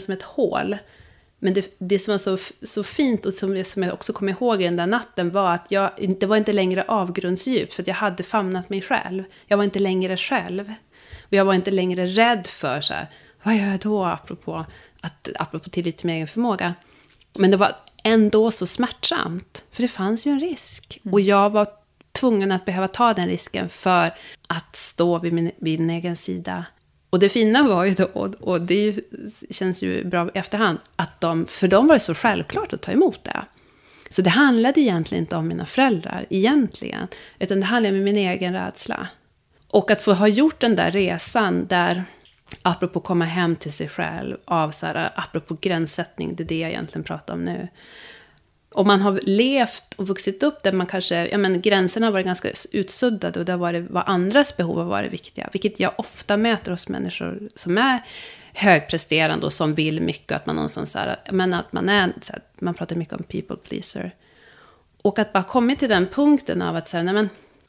som ett hål men det, det som var så, så fint och som, som jag också kommer ihåg den där natten var att jag, det var inte längre avgrundsdjupt för att jag hade famnat mig själv. Jag var inte längre själv. Och jag var inte längre rädd för så här, vad gör jag då apropå, att, apropå tillit till min egen förmåga. Men det var ändå så smärtsamt, för det fanns ju en risk. Mm. Och jag var tvungen att behöva ta den risken för att stå vid min, vid min egen sida och det fina var ju då, och det känns ju bra i efterhand, att de, för dem var det så självklart att ta emot det. Så det handlade egentligen inte om mina föräldrar, egentligen. Utan det handlade om min egen rädsla. Och att få ha gjort den där resan där, apropå komma hem till sig själv, av så här, apropå gränssättning, det är det jag egentligen pratar om nu. Om man har levt och vuxit upp där man kanske, ja men gränserna har varit ganska utsuddade och det har varit vad andras behov har varit viktiga. Vilket jag ofta möter hos människor som är högpresterande och som vill mycket. Att man någonstans så här, men att man är, så här, man pratar mycket om people pleaser. Och att bara kommit till den punkten av att säga, nej men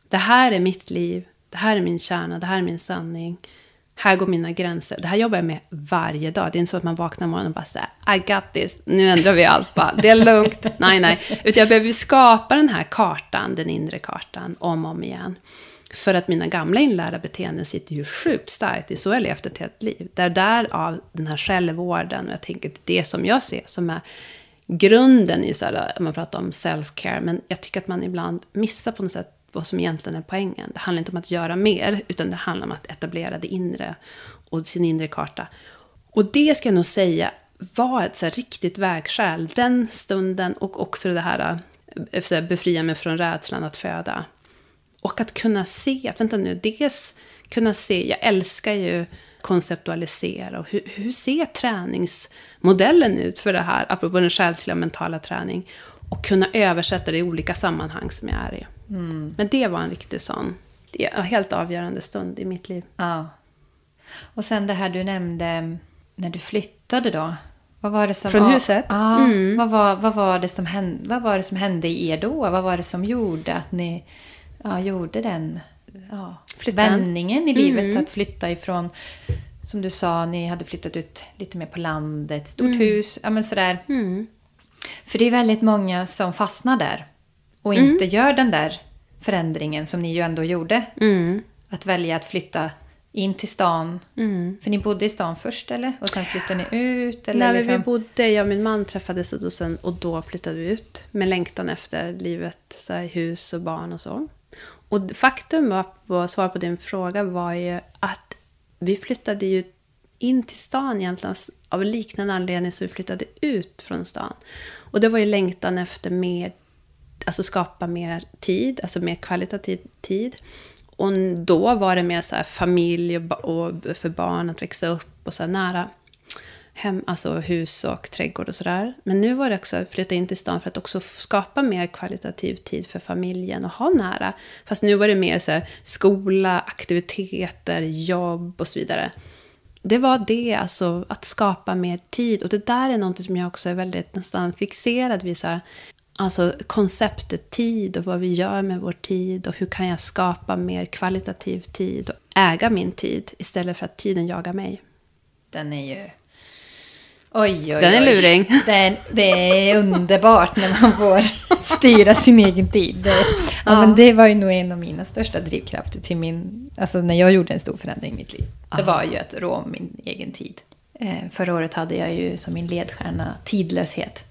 det här är mitt liv, det här är min kärna, det här är min sanning. Här går mina gränser. Det här jobbar jag med varje dag. Det är inte så att man vaknar morgonen och bara säger I got this, nu ändrar vi allt bara. Det är lugnt. nej, nej. Utan jag behöver skapa den här kartan, den inre kartan, om och om igen. För att mina gamla inlärda beteenden sitter ju sjukt starkt. Det är så jag levt ett helt liv. Det är därav den här självvården. Och jag tänker att det som jag ser som är grunden i så här, man pratar om self-care. Men jag tycker att man ibland missar på något sätt vad som egentligen är poängen. Det handlar inte om att göra mer, utan det handlar om att etablera det inre och sin inre karta. Och det ska jag nog säga var ett så riktigt vägskäl den stunden och också det här eh, att befria mig från rädslan att föda. Och att kunna se, att vänta nu, dels kunna se, jag älskar ju konceptualisera och hur, hur ser träningsmodellen ut för det här, apropå den själsliga mentala träning, och kunna översätta det i olika sammanhang som jag är i. Mm. Men det var en riktig sån, helt avgörande stund i mitt liv. Ja. Och sen det här du nämnde när du flyttade då. Vad var det som Från var, huset? Ja, mm. vad, var, vad, var det som hände, vad var det som hände i er då? Vad var det som gjorde att ni ja, gjorde den ja, vändningen i livet? Mm. Att flytta ifrån, som du sa, ni hade flyttat ut lite mer på landet, stort mm. hus, ja men sådär. Mm. För det är väldigt många som fastnar där och mm. inte gör den där förändringen som ni ju ändå gjorde. Mm. Att välja att flytta in till stan. Mm. För ni bodde i stan först eller? Och sen flyttade ni ut? Eller Nej, liksom? vi bodde, jag och min man träffades och då, sen, och då flyttade vi ut. Med längtan efter livet, så här, hus och barn och så. Och faktum var, var, svar på din fråga var ju att vi flyttade ju in till stan egentligen av liknande anledning som vi flyttade ut från stan. Och det var ju längtan efter mer, alltså skapa mer tid, alltså mer kvalitativ tid. Och då var det mer så familj och, och, för barn att växa upp och så nära hem, alltså hus och trädgård och sådär. Men nu var det också att flytta in till stan för att också skapa mer kvalitativ tid för familjen och ha nära. Fast nu var det mer så här, skola, aktiviteter, jobb och så vidare det var det, alltså att skapa mer tid. Och det där är något som jag också är väldigt nästan fixerad vid. Så här, alltså konceptet tid och vad vi gör med vår tid och hur kan jag skapa mer kvalitativ tid och äga min tid istället för att tiden jagar mig. Den är ju... Oj, oj, Den är luring. *laughs* Den, det är underbart när man får styra sin egen tid. Det, ja. ja. men det var ju nog en av mina största drivkrafter till min... Alltså när jag gjorde en stor förändring i mitt liv. Det var ju att rå min egen tid. Eh, förra året hade jag ju som min ledstjärna tidlöshet.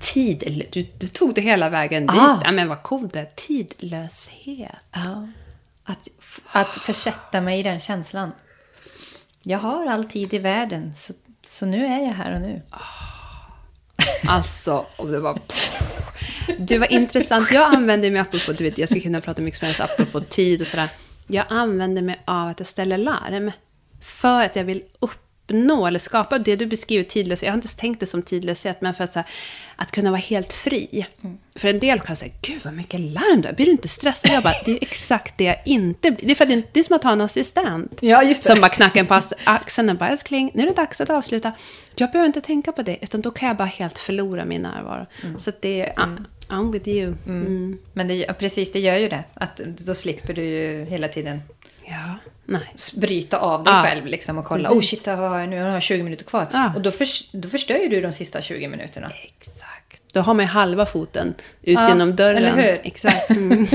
Tid, du, du tog det hela vägen dit. Ah. Ja, men vad coolt det är. Tidlöshet. Ja. Att, att försätta mig i den känslan. Jag har all tid i världen, så, så nu är jag här och nu. Alltså, och det var... Du var intressant. Jag använder mig, apropå, du vet, jag skulle kunna prata mycket som helst apropå tid och sådär. Jag använder mig av att jag ställer larm. För att jag vill uppnå eller skapa det du beskriver tidlöshet. Jag har inte tänkt det som tidlöshet, men för att, här, att kunna vara helt fri. Mm. För en del kan säga, gud vad mycket larm där, blir du inte stressad? Jag bara, det är exakt det jag inte blir. Det är, för att det, är som att ha en assistent. Ja, just det. Som bara knackar på axeln och bara, älskling, nu är det dags att avsluta. Jag behöver inte tänka på det, utan då kan jag bara helt förlora min närvaro. Mm. Så det är... Mm. I'm with you. Mm. Mm. Men det, precis, det gör ju det. Att då slipper du ju hela tiden ja, nej. bryta av dig ja. själv liksom och kolla. Precis. Oh shit, har jag, nu har jag 20 minuter kvar. Ja. Och då, för, då förstör ju du de sista 20 minuterna. Exakt. Då har man ju halva foten ut ja, genom dörren. Eller hur? Exakt. *laughs* Mm.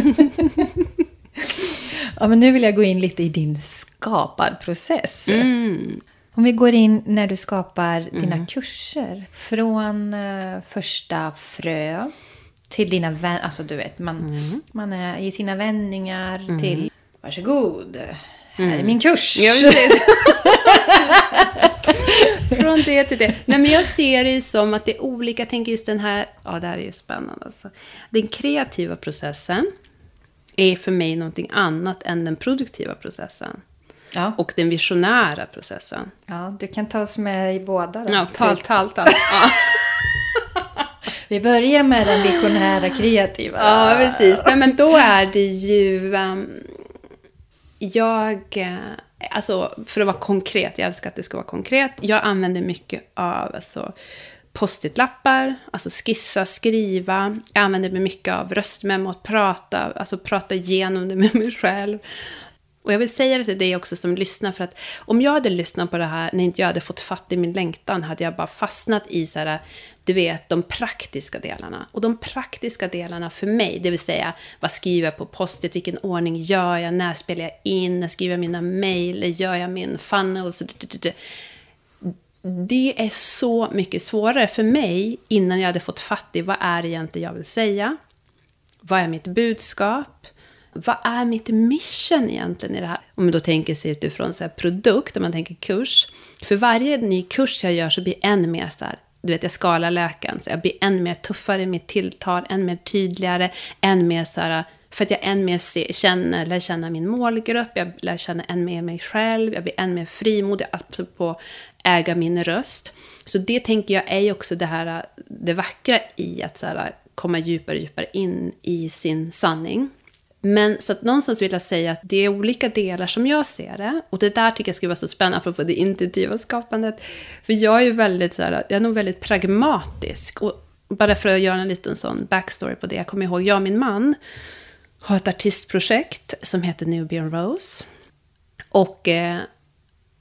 *laughs* ja, men nu vill jag gå in lite i din skaparprocess. Mm. Om vi går in när du skapar dina mm. kurser. Från uh, första frö till dina vänner. Alltså du vet, man, mm. man är i sina vändningar mm. till varsågod, här är mm. min kurs. Ja, *laughs* Från det till det. Nej, men jag ser det som att det är olika. Jag tänker just den här, ja det här är ju spännande alltså. Den kreativa processen är för mig någonting annat än den produktiva processen. Ja. Och den visionära processen. ja, du kan ta oss med i båda. Då. Ja, tal, tal, tal. Ja. *laughs* Vi börjar med den visionära kreativa. Ja, precis. Nej, men då är det ju... ehm, jag... Eh, alltså, för att vara konkret, jag älskar att det ska vara konkret. Jag använder mycket av alltså, post-it-lappar, alltså skissa, skriva. Jag använder mig mycket av röstmemo, att prata, alltså prata igenom det med mig själv. Och jag vill säga det till dig också som lyssnar, för att om jag hade lyssnat på det här när inte jag hade fått fatt i min längtan, hade jag bara fastnat i så här, du vet, de praktiska delarna. Och de praktiska delarna för mig, det vill säga, vad skriver jag på postet, vilken ordning gör jag, när spelar jag in, när skriver jag mina mejl, gör jag min funnel, det är så mycket svårare för mig innan jag hade fått fatt i vad är det egentligen jag vill säga. Vad är mitt budskap? Vad är mitt mission egentligen i det här? Om man då tänker sig utifrån så här produkt, om man tänker kurs. För varje ny kurs jag gör så blir en mer så här, du vet jag skalar löken, så jag blir än mer tuffare i mitt tilltal, än mer tydligare, än mer så här, för att jag än mer se, känner, lär känna min målgrupp, jag lär känna än mer mig själv, jag blir än mer frimodig att på äga min röst. Så det tänker jag är ju också det här, det vackra i att så här, komma djupare och djupare in i sin sanning. Men så att någonstans vill jag säga att det är olika delar som jag ser det. Och det där tycker jag skulle vara så spännande apropå det intuitiva skapandet. För jag är ju väldigt så här, jag är nog väldigt pragmatisk. Och bara för att göra en liten sån backstory på det. Jag kommer ihåg, jag och min man har ett artistprojekt som heter Nubian Rose. Och eh,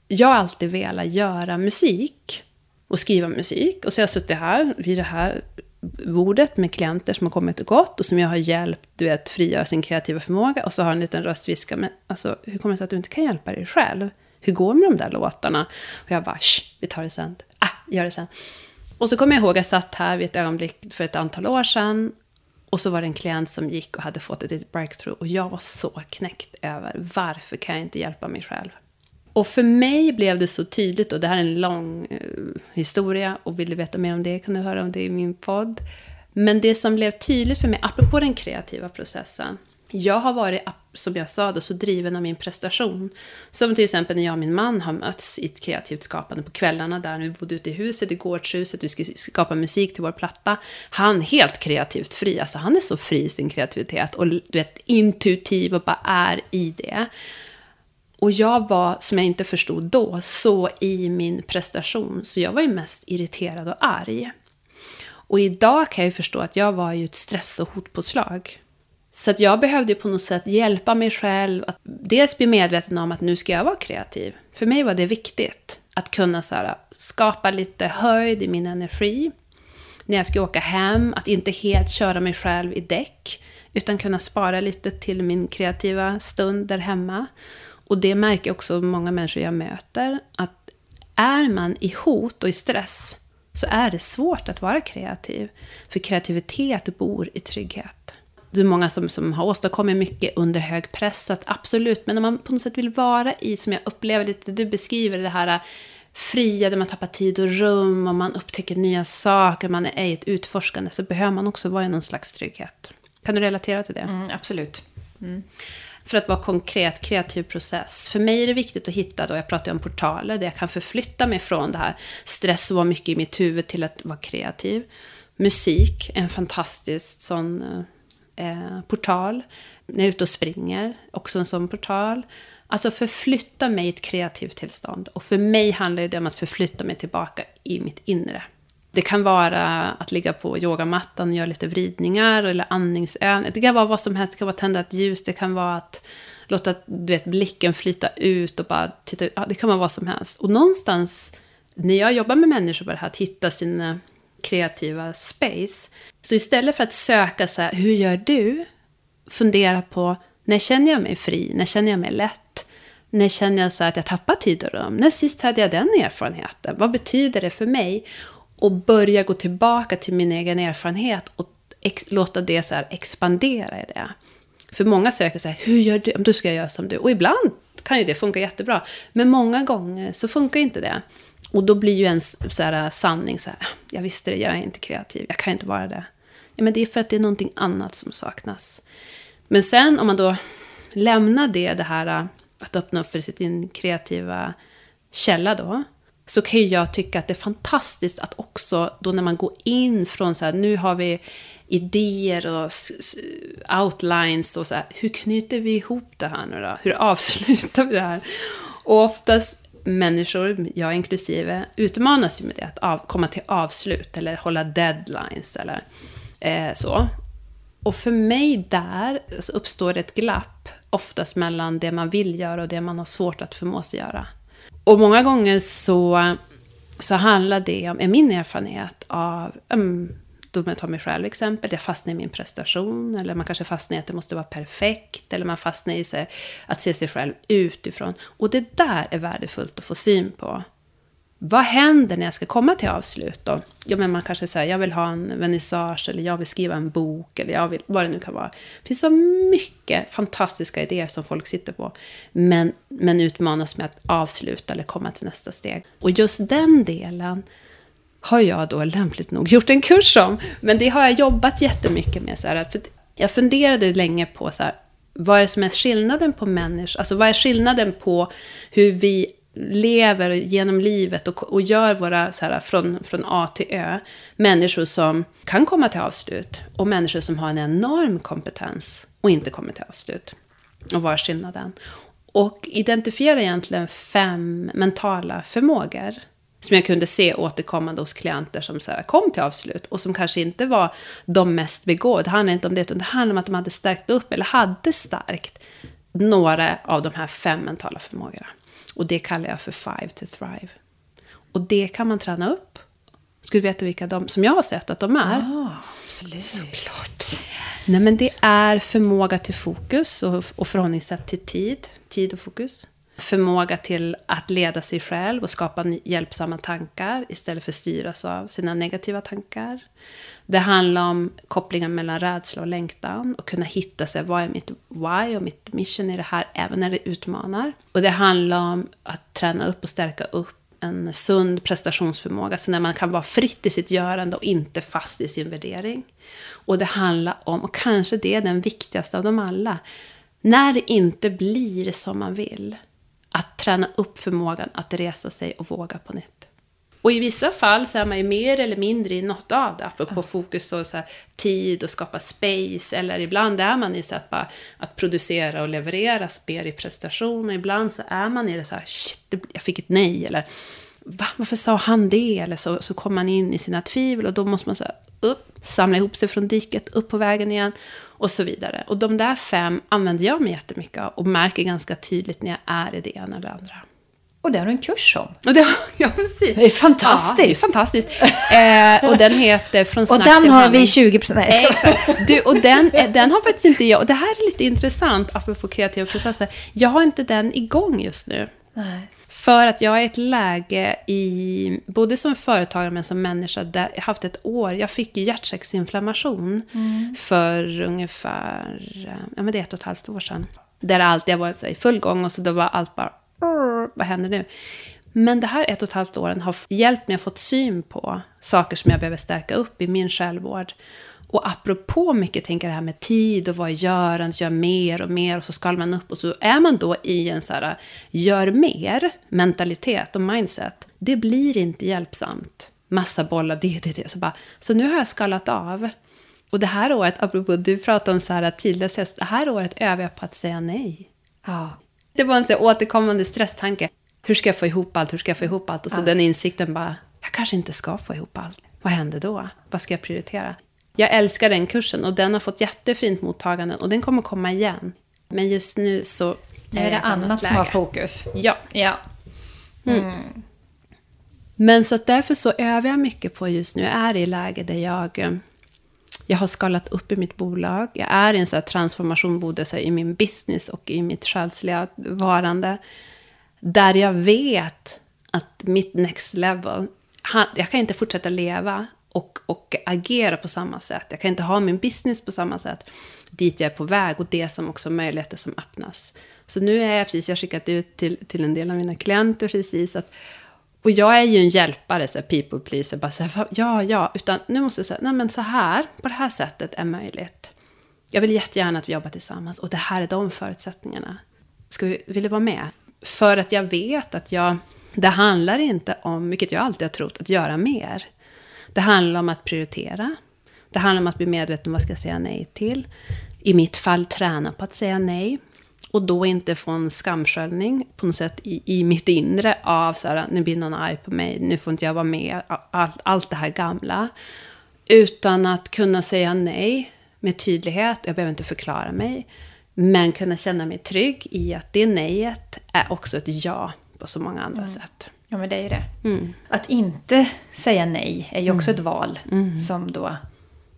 jag har alltid velat göra musik och skriva musik. Och så har jag suttit här vid det här bordet med klienter som har kommit och gått och som jag har hjälpt du vet, frigöra sin kreativa förmåga. Och så har en liten röst viskat, men alltså, hur kommer det sig att du inte kan hjälpa dig själv? Hur går det med de där låtarna? Och jag bara, Shh, vi tar det sen. Ah, gör det sen. Och så kommer jag ihåg att jag satt här vid ett ögonblick för ett antal år sedan. Och så var det en klient som gick och hade fått ett litet breakthrough. Och jag var så knäckt över varför kan jag inte hjälpa mig själv? Och för mig blev det så tydligt, och det här är en lång eh, historia, och vill du veta mer om det kan du höra om det i min podd. Men det som blev tydligt för mig, apropå den kreativa processen, jag har varit, som jag sa då, så driven av min prestation. Som till exempel när jag och min man har mötts i ett kreativt skapande på kvällarna där vi bodde ute i huset, i gårdshuset, vi skulle skapa musik till vår platta. Han helt kreativt fri, alltså han är så fri i sin kreativitet och du vet, intuitiv och bara är i det. Och jag var, som jag inte förstod då, så i min prestation. Så jag var ju mest irriterad och arg. Och idag kan jag ju förstå att jag var ju ett stress och hotpåslag. Så att jag behövde ju på något sätt hjälpa mig själv att dels bli medveten om att nu ska jag vara kreativ. För mig var det viktigt att kunna så här, skapa lite höjd i min energi. När jag ska åka hem, att inte helt köra mig själv i däck. Utan kunna spara lite till min kreativa stund där hemma. Och det märker också många människor jag möter, att är man i hot och i stress så är det svårt att vara kreativ. För kreativitet bor i trygghet. Det är många som, som har åstadkommit mycket under hög press, att absolut, men när man på något sätt vill vara i, som jag upplever lite, du beskriver det här äh, fria, där man tappar tid och rum och man upptäcker nya saker, man är i ett utforskande, så behöver man också vara i någon slags trygghet. Kan du relatera till det? Mm, absolut. Mm. För att vara konkret, kreativ process. För mig är det viktigt att hitta, då jag pratar om portaler, där jag kan förflytta mig från det här stress och vara mycket i mitt huvud till att vara kreativ. Musik är en fantastisk sån eh, eh, portal. När jag är ute och springer, också en sån portal. Alltså förflytta mig i ett kreativt tillstånd. Och för mig handlar det om att förflytta mig tillbaka i mitt inre. Det kan vara att ligga på yogamattan och göra lite vridningar eller andningsövningar. Det kan vara vad som helst. Det kan vara att tända ett ljus. Det kan vara att låta du vet, blicken flyta ut och bara titta ut. Ja, det kan vara vad som helst. Och någonstans när jag jobbar med människor på det här, att hitta sin eh, kreativa space. Så istället för att söka så här, hur gör du? Fundera på, när känner jag mig fri? När känner jag mig lätt? När känner jag så att jag tappar tid och rum? När sist hade jag den erfarenheten? Vad betyder det för mig? Och börja gå tillbaka till min egen erfarenhet och låta det så expandera i det. För många söker så här, hur gör du? Då ska jag göra som du. Och ibland kan ju det funka jättebra. Men många gånger så funkar inte det. Och då blir ju ens så här, sanning så här, jag visste det, jag är inte kreativ, jag kan inte vara det. Ja, men det är för att det är någonting annat som saknas. Men sen om man då lämnar det, det här äh, att öppna upp för sin kreativa källa då. Så kan ju jag tycka att det är fantastiskt att också då när man går in från så här, nu har vi idéer och outlines och så här, hur knyter vi ihop det här nu då? Hur avslutar vi det här? Och oftast människor, jag inklusive, utmanas ju med det, att av, komma till avslut eller hålla deadlines eller eh, så. Och för mig där så uppstår det ett glapp, oftast mellan det man vill göra och det man har svårt att förmå sig göra. Och många gånger så, så handlar det om, är min erfarenhet av, um, då jag tar mig själv exempel, jag fastnar i min prestation, eller man kanske fastnar i att det måste vara perfekt, eller man fastnar i sig, att se sig själv utifrån. Och det där är värdefullt att få syn på. Vad händer när jag ska komma till avslut då? Ja, men man kanske säger jag vill ha en vernissage, eller jag vill skriva en bok, eller jag vill, vad det nu kan vara. Det finns så mycket fantastiska idéer som folk sitter på, men, men utmanas med att avsluta eller komma till nästa steg. Och just den delen har jag då lämpligt nog gjort en kurs om. Men det har jag jobbat jättemycket med. Så här, för jag funderade länge på så här, vad är det som är skillnaden på människor? Alltså vad är skillnaden på hur vi lever genom livet och, och gör våra, så här, från, från A till Ö, människor som kan komma till avslut och människor som har en enorm kompetens och inte kommer till avslut. Och vad är skillnaden? Och identifiera egentligen fem mentala förmågor som jag kunde se återkommande hos klienter som så här, kom till avslut och som kanske inte var de mest begåvade. Det handlar inte om det, utan det handlar om att de hade stärkt upp eller hade stärkt några av de här fem mentala förmågorna. Och det kallar jag för Five to Thrive. Och det kan man träna upp. Skulle du veta vilka de, som jag har sett att de är? Ja, absolut. Såklart. Nej, men det är förmåga till fokus och, och förhållningssätt till tid. Tid och fokus. Förmåga till att leda sig själv och skapa hjälpsamma tankar istället för att styras av sina negativa tankar. Det handlar om kopplingen mellan rädsla och längtan och kunna hitta sig, vad är mitt why och mitt mission i det här, även när det utmanar. Och det handlar om att träna upp och stärka upp en sund prestationsförmåga, så när man kan vara fritt i sitt görande och inte fast i sin värdering. Och det handlar om, och kanske det är den viktigaste av dem alla, när det inte blir som man vill, att träna upp förmågan att resa sig och våga på nytt. Och i vissa fall så är man ju mer eller mindre i något av det, apropå fokus och så här, tid och skapa space. Eller ibland är man i så att, bara, att producera och leverera mer i prestation. Och ibland så är man i det så här, shit, jag fick ett nej. Eller Va, varför sa han det? Eller så, så kommer man in i sina tvivel och då måste man så här, upp, samla ihop sig från diket, upp på vägen igen och så vidare. Och de där fem använder jag mig jättemycket av och märker ganska tydligt när jag är i det ena eller andra. Och det har du en kurs om. Och det, *laughs* ja, precis. Det är fantastiskt. Ja, det är fantastiskt. *laughs* Eh, och den heter Från snack Och den har vi 20 procent. Nej, du, och den, den har faktiskt inte jag. Och det här är lite intressant, apropå kreativa processer. Jag har inte den igång just nu. Nej. För att jag är i ett läge i, både som företagare men som människa, där jag haft ett år, jag fick hjärtsäcksinflammation mm. för ungefär, ja men det är ett och ett halvt år sedan. Där allt, jag var i full gång och så då var allt bara vad händer nu? Men det här ett och ett halvt åren har hjälpt mig att få syn på saker som jag behöver stärka upp i min självvård. Och apropå mycket tänker det här med tid och vad gör en, gör mer och mer och så skalar man upp och så är man då i en så här gör mer mentalitet och mindset. Det blir inte hjälpsamt. Massa bollar, det, det, det. Så, bara, så nu har jag skalat av. Och det här året, apropå du pratar om så här tidlöshet, det här året övar jag på att säga nej. Ja. Det var en så återkommande stresstanke. Hur ska jag få ihop allt? Hur ska jag få ihop allt? Och så ja. den insikten bara, jag kanske inte ska få ihop allt. Vad händer då? Vad ska jag prioritera? Jag älskar den kursen och den har fått jättefint mottagande och den kommer komma igen. Men just nu så nu är det annat som har fokus. Ja. ja. Mm. Mm. Men så därför så övar jag mycket på just nu, jag är i läge där jag eh, jag har skalat upp i mitt bolag. Jag är i en så transformation både så i min business och i mitt själsliga varande. Där jag vet att mitt next level, jag kan inte fortsätta leva och, och agera på samma sätt. Jag kan inte ha min business på samma sätt. Dit jag är på väg och det som också möjligheter som öppnas. Så nu är jag precis, jag har skickat ut till, till en del av mina klienter precis att och jag är ju en hjälpare, så här, people pleaser, bara så här, ja, ja, utan nu måste jag säga, nej men så här, på det här sättet är möjligt. jag vill jättegärna att vi jobbar tillsammans och det här är de förutsättningarna. Ska vi, vill du vara med? För att jag vet att jag, det handlar inte om, vilket jag alltid har trott, att göra mer. Det handlar om att prioritera. Det handlar om att bli medveten om vad jag ska säga nej till. I mitt fall träna på att säga nej. Och då inte få en skamsköljning på något sätt i, i mitt inre av så här, nu blir någon arg på mig, nu får inte jag vara med, allt, allt det här gamla. Utan att kunna säga nej med tydlighet, jag behöver inte förklara mig. Men kunna känna mig trygg i att det nejet är också ett ja på så många andra mm. sätt. Ja, men det är ju det. Mm. Att inte säga nej är ju också mm. ett val mm. som då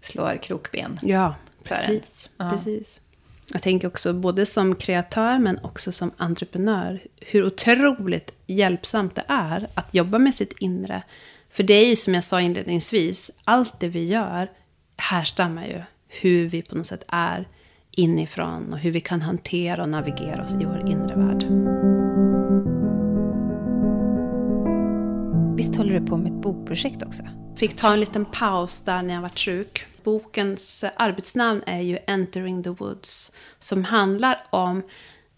slår krokben. Ja, precis. Ja. precis. Jag tänker också både som kreatör men också som entreprenör. Hur otroligt hjälpsamt det är att jobba med sitt inre. För det är ju som jag sa inledningsvis, allt det vi gör härstammar ju hur vi på något sätt är inifrån och hur vi kan hantera och navigera oss i vår inre värld. Visst håller du på med ett bokprojekt också? Fick ta en liten paus där när jag var sjuk. Bokens arbetsnamn är ju Entering the Woods. Som handlar om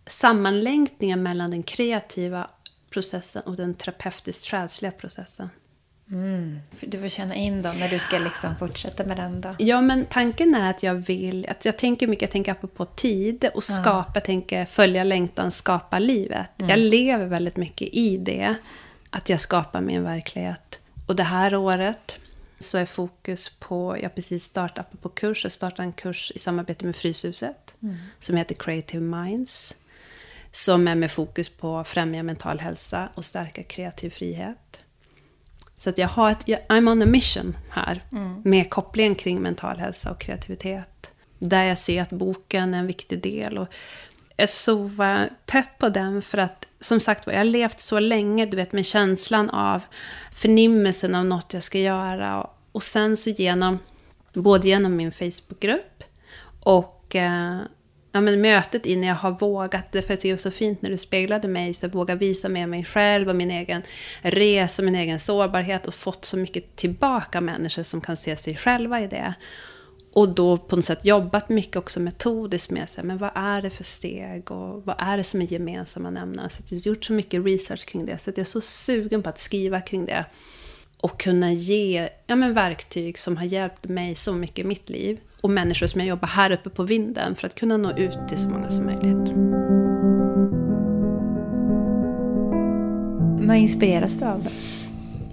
sammanlänkningen mellan den kreativa processen och den terapeutiskt själsliga processen. Mm. Du får känna in dem när du ska liksom fortsätta med den då. Ja, men tanken är att jag vill, att jag tänker mycket, jag tänker på tid och skapa, jag tänker följa längtan, skapa livet. Mm. Jag lever väldigt mycket i det, att jag skapar min verklighet. Och det här året så är fokus på, jag har precis startat på kurs, jag startade en kurs i samarbete med Fryshuset, mm. som heter Creative Minds. Som är med fokus på att främja mental hälsa och stärka kreativ frihet. Så att jag har ett, I'm on a mission här. Mm. Med kopplingen kring mental hälsa och kreativitet. Där jag ser att boken är en viktig del. Och är så pepp på den för att, som sagt var, jag har levt så länge, du vet med känslan av förnimmelsen av något jag ska göra. Och, och sen så genom, både genom min Facebookgrupp och eh, ja, men mötet i när jag har vågat, det för det var så fint när du speglade mig, så jag våga visa med mig själv och min egen resa, min egen sårbarhet och fått så mycket tillbaka människor som kan se sig själva i det. Och då på något sätt jobbat mycket också metodiskt med sig, men vad är det för steg och vad är det som är gemensamma nämnare? Så jag har gjort så mycket research kring det, så jag är så sugen på att skriva kring det. Och kunna ge ja, men verktyg som har hjälpt mig så mycket i mitt liv och människor som jag jobbar här uppe på vinden för att kunna nå ut till så många som möjligt. Vad inspireras du av?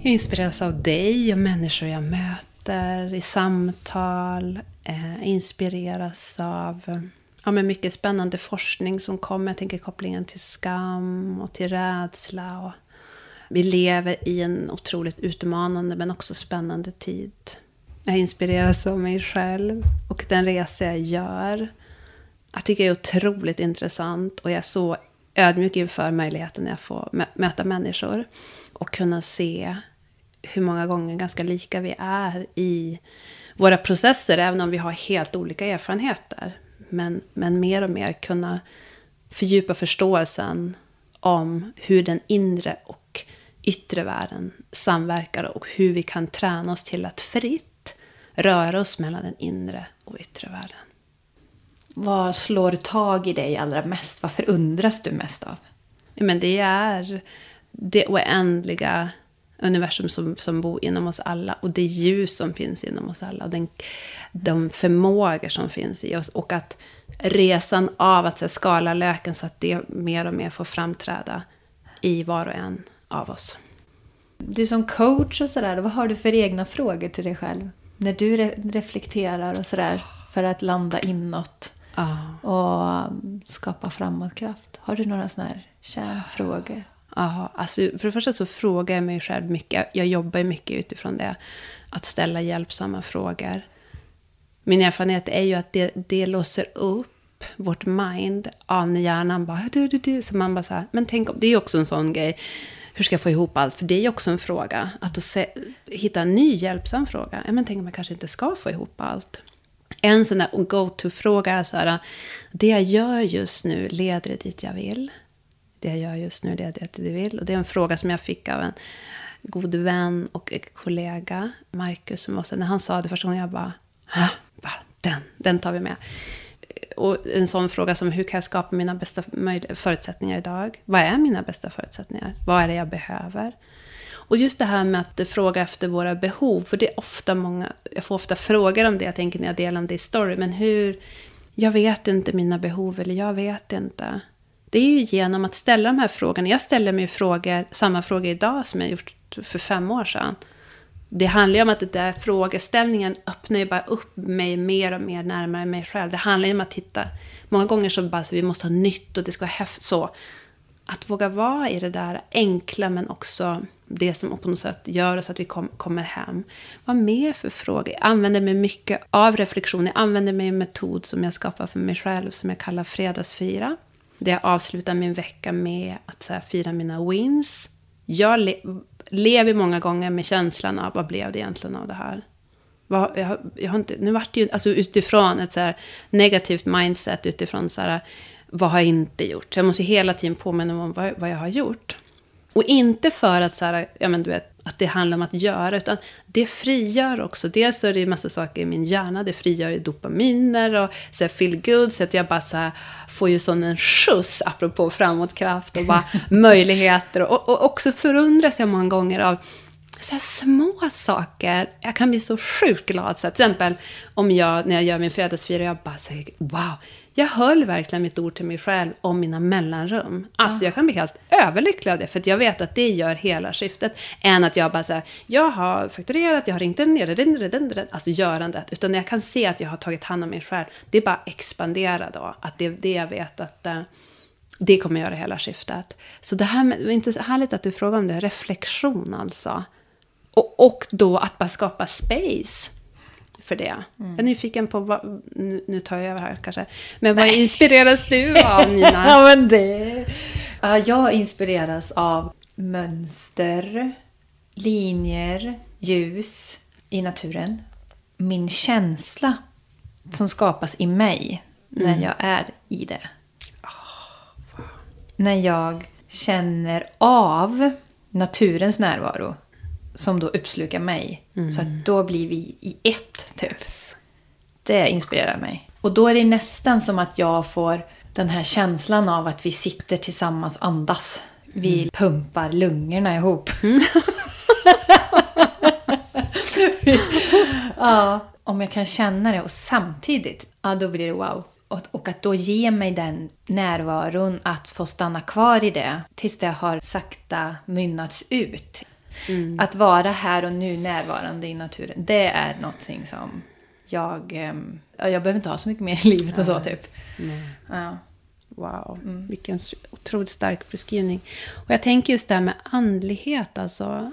Jag inspireras av dig och människor jag möter i samtal. Eh, inspireras av ja, men mycket spännande forskning som kommer. Jag tänker kopplingen till skam och till rädsla. Och vi lever i en otroligt utmanande men också spännande tid. Jag inspireras av mig själv och den resa jag gör. Jag tycker det är otroligt intressant och jag är så ödmjuk inför möjligheten att jag får möta människor. Och kunna se hur många gånger ganska lika vi är i våra processer, även om vi har helt olika erfarenheter. Men, men mer och mer kunna fördjupa förståelsen om hur den inre och yttre världen samverkar och hur vi kan träna oss till att fritt röra oss mellan den inre och yttre världen. Vad slår tag i dig allra mest? Vad förundras du mest av? Ja, men det är det oändliga universum som, som bor inom oss alla. Och det ljus som finns inom oss alla. Och den, de förmågor som finns i oss. Och att resan av att här, skala löken så att det mer och mer får framträda i var och en av oss. Du som coach och sådär, vad har du för egna frågor till dig själv? när du re reflekterar och sådär för att landa inåt ah. och skapa framåtkraft? Har du några sådana här kärnfrågor? Aha, alltså för det första så frågar jag mig själv mycket. Jag jobbar mycket utifrån det. Att ställa hjälpsamma frågor. Min erfarenhet är ju att det, det låser upp vårt mind av när hjärnan bara... Du, du, du. Så man bara så här, men tänk om... Det är ju också en sån grej hur ska jag få ihop allt? För det är ju också en fråga. Att se, hitta en ny hjälpsam fråga. Ja, men tänk om jag kanske inte ska få ihop allt. En sån där go-to-fråga är så här. Det jag gör just nu, leder det dit jag vill? Det jag gör just nu, leder det du vill? Och det är en fråga som jag fick av en god vän och kollega, Marcus, som var så, när han sa det första gången, jag bara, va? Den, den tar vi med. och en sån fråga som hur kan jag skapa mina bästa förutsättningar idag? Vad är mina bästa förutsättningar? Vad är det jag behöver? Och just det här med att fråga efter våra behov, för det är ofta många, jag får ofta frågor om det, jag tänker när jag delar om det i story, men hur, jag vet inte mina behov, eller jag vet inte. Det är ju genom att ställa de här frågorna, jag ställer mig frågor, samma frågor idag som jag gjort för fem år sedan. Det handlar ju om att den där frågeställningen öppnar ju bara upp mig mer och mer närmare mig själv. Det handlar ju om att titta, många gånger så bara så vi måste ha nytt och det ska vara häftigt så. Att våga vara i det där enkla men också det som på något sätt gör oss att vi kom, kommer hem. Vad mer för frågor? Jag använder mig mycket av reflektion. Jag använder mig av en metod som jag skapar för mig själv som jag kallar fredagsfira. Där jag avslutar min vecka med att så här, fira mina wins. Jag le lever många gånger med känslan av vad blev det egentligen av det här? Vad, jag, jag har inte, nu vart det ju alltså utifrån ett så här negativt mindset, utifrån så här, vad har jag inte gjort? Så jag måste hela tiden påminna mig om vad, vad jag har gjort. Och inte för att, så här, ja, men du vet, att det handlar om att göra, utan det frigör också. Dels är det en massa saker i min hjärna, det frigör dopaminer och så här, feel good, så att jag bara så här, får ju sån en skjuts, apropå framåtkraft och bara *laughs* möjligheter. Och, och också förundras jag många gånger av så här små saker. Jag kan bli så sjukt glad. Så till exempel om jag, när jag gör min fredagsfira, jag bara säger wow, jag höll verkligen mitt ord till mig själv om mina mellanrum. Alltså jag kan bli helt överlycklig av det, för jag vet att det gör hela skiftet. Än att jag bara säger, jag har fakturerat, jag har ringt den, alltså görandet. Utan jag kan se att jag har tagit hand om mig själv. Det är bara expandera då, att det är det jag vet att uh, det kommer göra hela skiftet. Så det här med, det är inte härligt att du frågar om det, reflektion alltså. Och, och då att bara skapa space för det. Mm. Jag är nyfiken på vad, nu, nu tar jag över här kanske. Men vad Nej. inspireras du *laughs* av Nina? ja, men det, jag inspireras av mönster, linjer, ljus i naturen. Min känsla som skapas i mig när mm. jag är i det. Oh, wow. När jag känner av naturens närvaro som då uppslukar mig. Mm. Så att då blir vi i ett, typ. Yes. Det inspirerar mig. Och då är det nästan som att jag får den här känslan av att vi sitter tillsammans och andas. Vi mm. pumpar lungorna ihop. Mm. *laughs* ja, om jag kan känna det och samtidigt, ja då blir det wow. Och, och, att då ge mig den närvaron att få stanna kvar i det tills det har sakta mynnats ut. Mm. Att vara här och nu närvarande i naturen, det är någonting som jag... Ehm, jag behöver inte ha så mycket mer i livet och så, typ. Ja. Wow, mm. vilken otroligt stark beskrivning. Och jag tänker just det här med andlighet, alltså.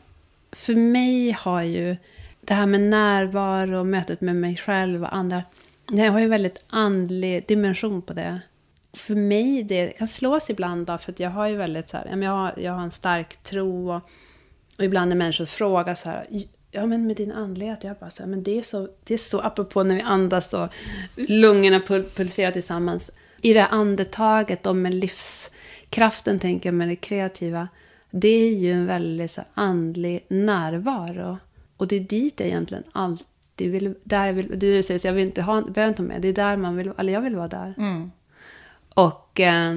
För mig har ju det här med närvaro och mötet med mig själv och andra, jag har ju en väldigt andlig dimension på det. För mig, det kan slås ibland av, för att jag har ju väldigt så här, jag har, jag har en stark tro och och ibland när människor frågar så här, ja men med din andlighet, jag bara så här, men det är så, det är så, apropå när vi andas och lungorna pulserar tillsammans. I det här andetaget och med livskraften, tänker jag, med det kreativa. Det är ju en väldigt så här, andlig närvaro. Och det är dit jag egentligen alltid vill, där vill, det är det säger, så jag vill inte ha, behöver inte ha med, det är där man vill, eller jag vill vara där. Mm. Och eh,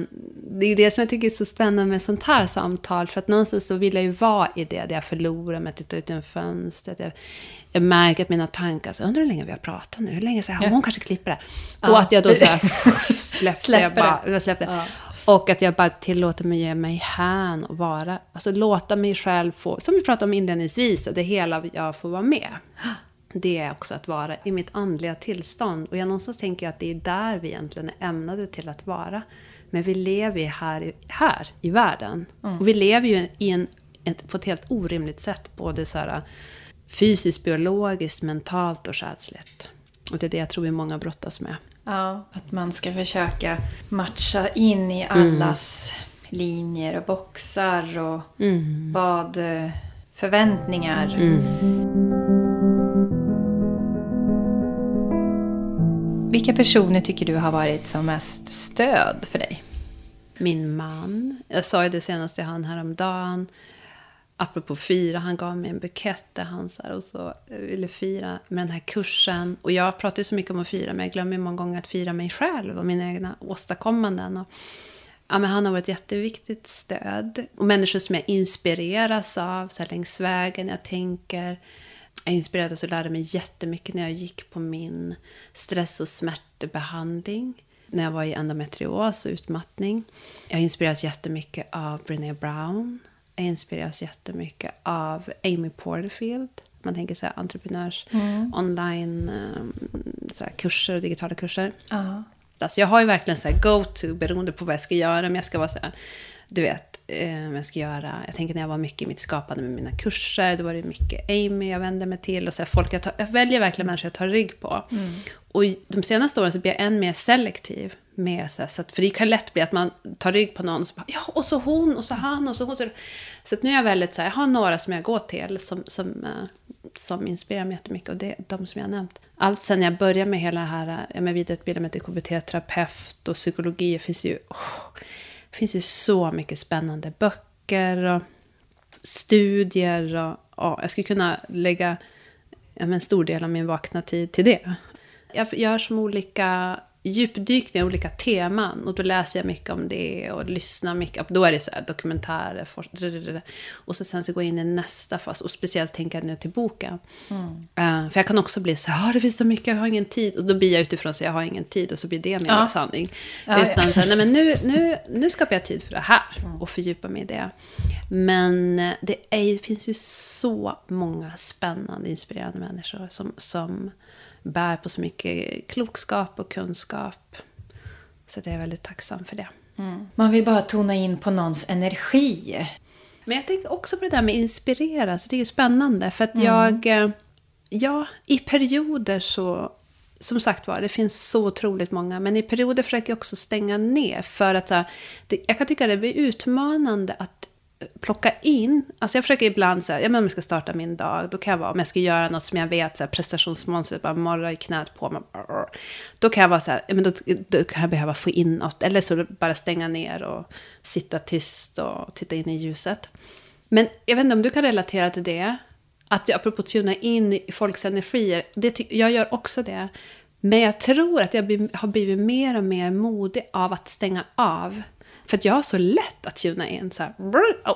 det är det som jag tycker är så spännande med sånt här samtal. För att någonstans så vill jag ju vara i det, där jag förlorar mig, tittar ut genom fönstret. Jag, jag märker att mina tankar, så, undrar hur länge vi har pratat nu, hur länge så här, ja. hon kanske klipper det. Ja. Och att jag då så här, släppte, *laughs* släpper jag bara, jag släppte. Ja. Och att jag bara tillåter mig ge mig hän och vara, alltså låta mig själv få, som vi pratade om inledningsvis, det hela jag får vara med *gasps* det är också att vara i mitt andliga tillstånd. Och jag någonstans tänker att det är där vi egentligen är ämnade till att vara. Men vi lever ju här, här i världen. Mm. Och vi lever ju i en, ett, på ett helt orimligt sätt. Både så här, fysiskt, biologiskt, mentalt och själsligt. Och det är det jag tror vi många brottas med. Ja, att man ska försöka matcha in i allas mm. linjer och boxar och mm. vad förväntningar. Mm. Vilka personer tycker du har varit som mest stöd för dig? Min man. Jag sa ju det senast till han häromdagen. apropå fira, han gav mig en bukett där han så här, och så eh, ville fira med den här kursen. Och jag pratar ju så mycket om att fira, men jag glömmer många gånger att fira mig själv och mina egna åstadkommanden. Och, ja, men han har varit ett jätteviktigt stöd. Och människor som jag inspireras av så här, längs vägen. Jag tänker, jag inspirerades och lärde mig jättemycket när jag gick på min stress och smärtbehandling. När jag var i endometrios och utmattning. Jag inspireras jättemycket av Brené Brown. Jag inspireras jättemycket av Amy Porterfield. Man tänker så här, entreprenörs Mm. online um, så här, kurser och digitala kurser. Ja. Alltså jag har ju verkligen så här go-to beroende på vad jag ska göra. Men jag ska vara så här, du vet, eh, jag ska göra... Jag tänker när jag var mycket i mitt skapande med mina kurser. Då var det mycket Amy jag vände mig till. Och så här, folk jag, tar, jag väljer verkligen människor jag tar rygg på. Och i de senaste åren så blir jag än mer selektiv. Med, så här, så att, för det kan lätt bli att man tar rygg på någon. Och så bara, ja, och så hon, och så han, och så hon. Så, så nu är jag väldigt så här, jag har några som jag går till. Som, som, eh, som inspirerar mig jättemycket. Och det är de som jag har nämnt. Allt sen jag började med hela det här, jag med vidareutbildade mig till KBT-terapeut och psykologi. Det finns ju, det finns ju så mycket spännande böcker och studier. Och, ja, jag skulle kunna lägga en stor del av min vakna tid till det. Jag gör som olika djupdykningar, olika teman. Och då läser jag mycket om det och lyssnar mycket. Då är det så här dokumentärer. For, och så sen så går jag in i nästa fas. Och speciellt tänker jag nu till boken. Uh, för jag kan också bli så här, det finns så mycket, jag har ingen tid. Och då blir jag utifrån så jag har ingen tid. Och så blir det min Ja. sanning. Ja, Utan ja. så här, nej men nu, nu, nu skapar jag tid för det här. Och fördjupa mig i det. Men eh, det, är, det finns ju så många spännande, inspirerande människor som, som bär på så mycket klokskap och kunskap. Så jag är väldigt tacksam för det. Man vill bara tona in på någons energi. Men jag tänker också på det där med inspireras. Jag det är spännande. För att jag... eh, Ja, i perioder så... Som sagt var, det finns så otroligt många. Men i perioder försöker jag också stänga ner. För att här, det, jag kan tycka det blir utmanande att plocka in. Alltså jag försöker ibland så här, ja men om jag ska starta min dag, då kan jag vara, om jag ska göra något som jag vet, så här, prestationsmonstret bara morrar i knät på mig. Då kan jag vara så här, ja, men då, då kan jag behöva få in något. Eller så bara stänga ner och sitta tyst och titta in i ljuset. Men jag vet inte om du kan relatera till det. Att jag, apropå tuna in i folks energier, det, ty- jag gör också det. Men jag tror att jag har blivit mer och mer modig av att stänga av. För att jag har så lätt att tuna in. Så här,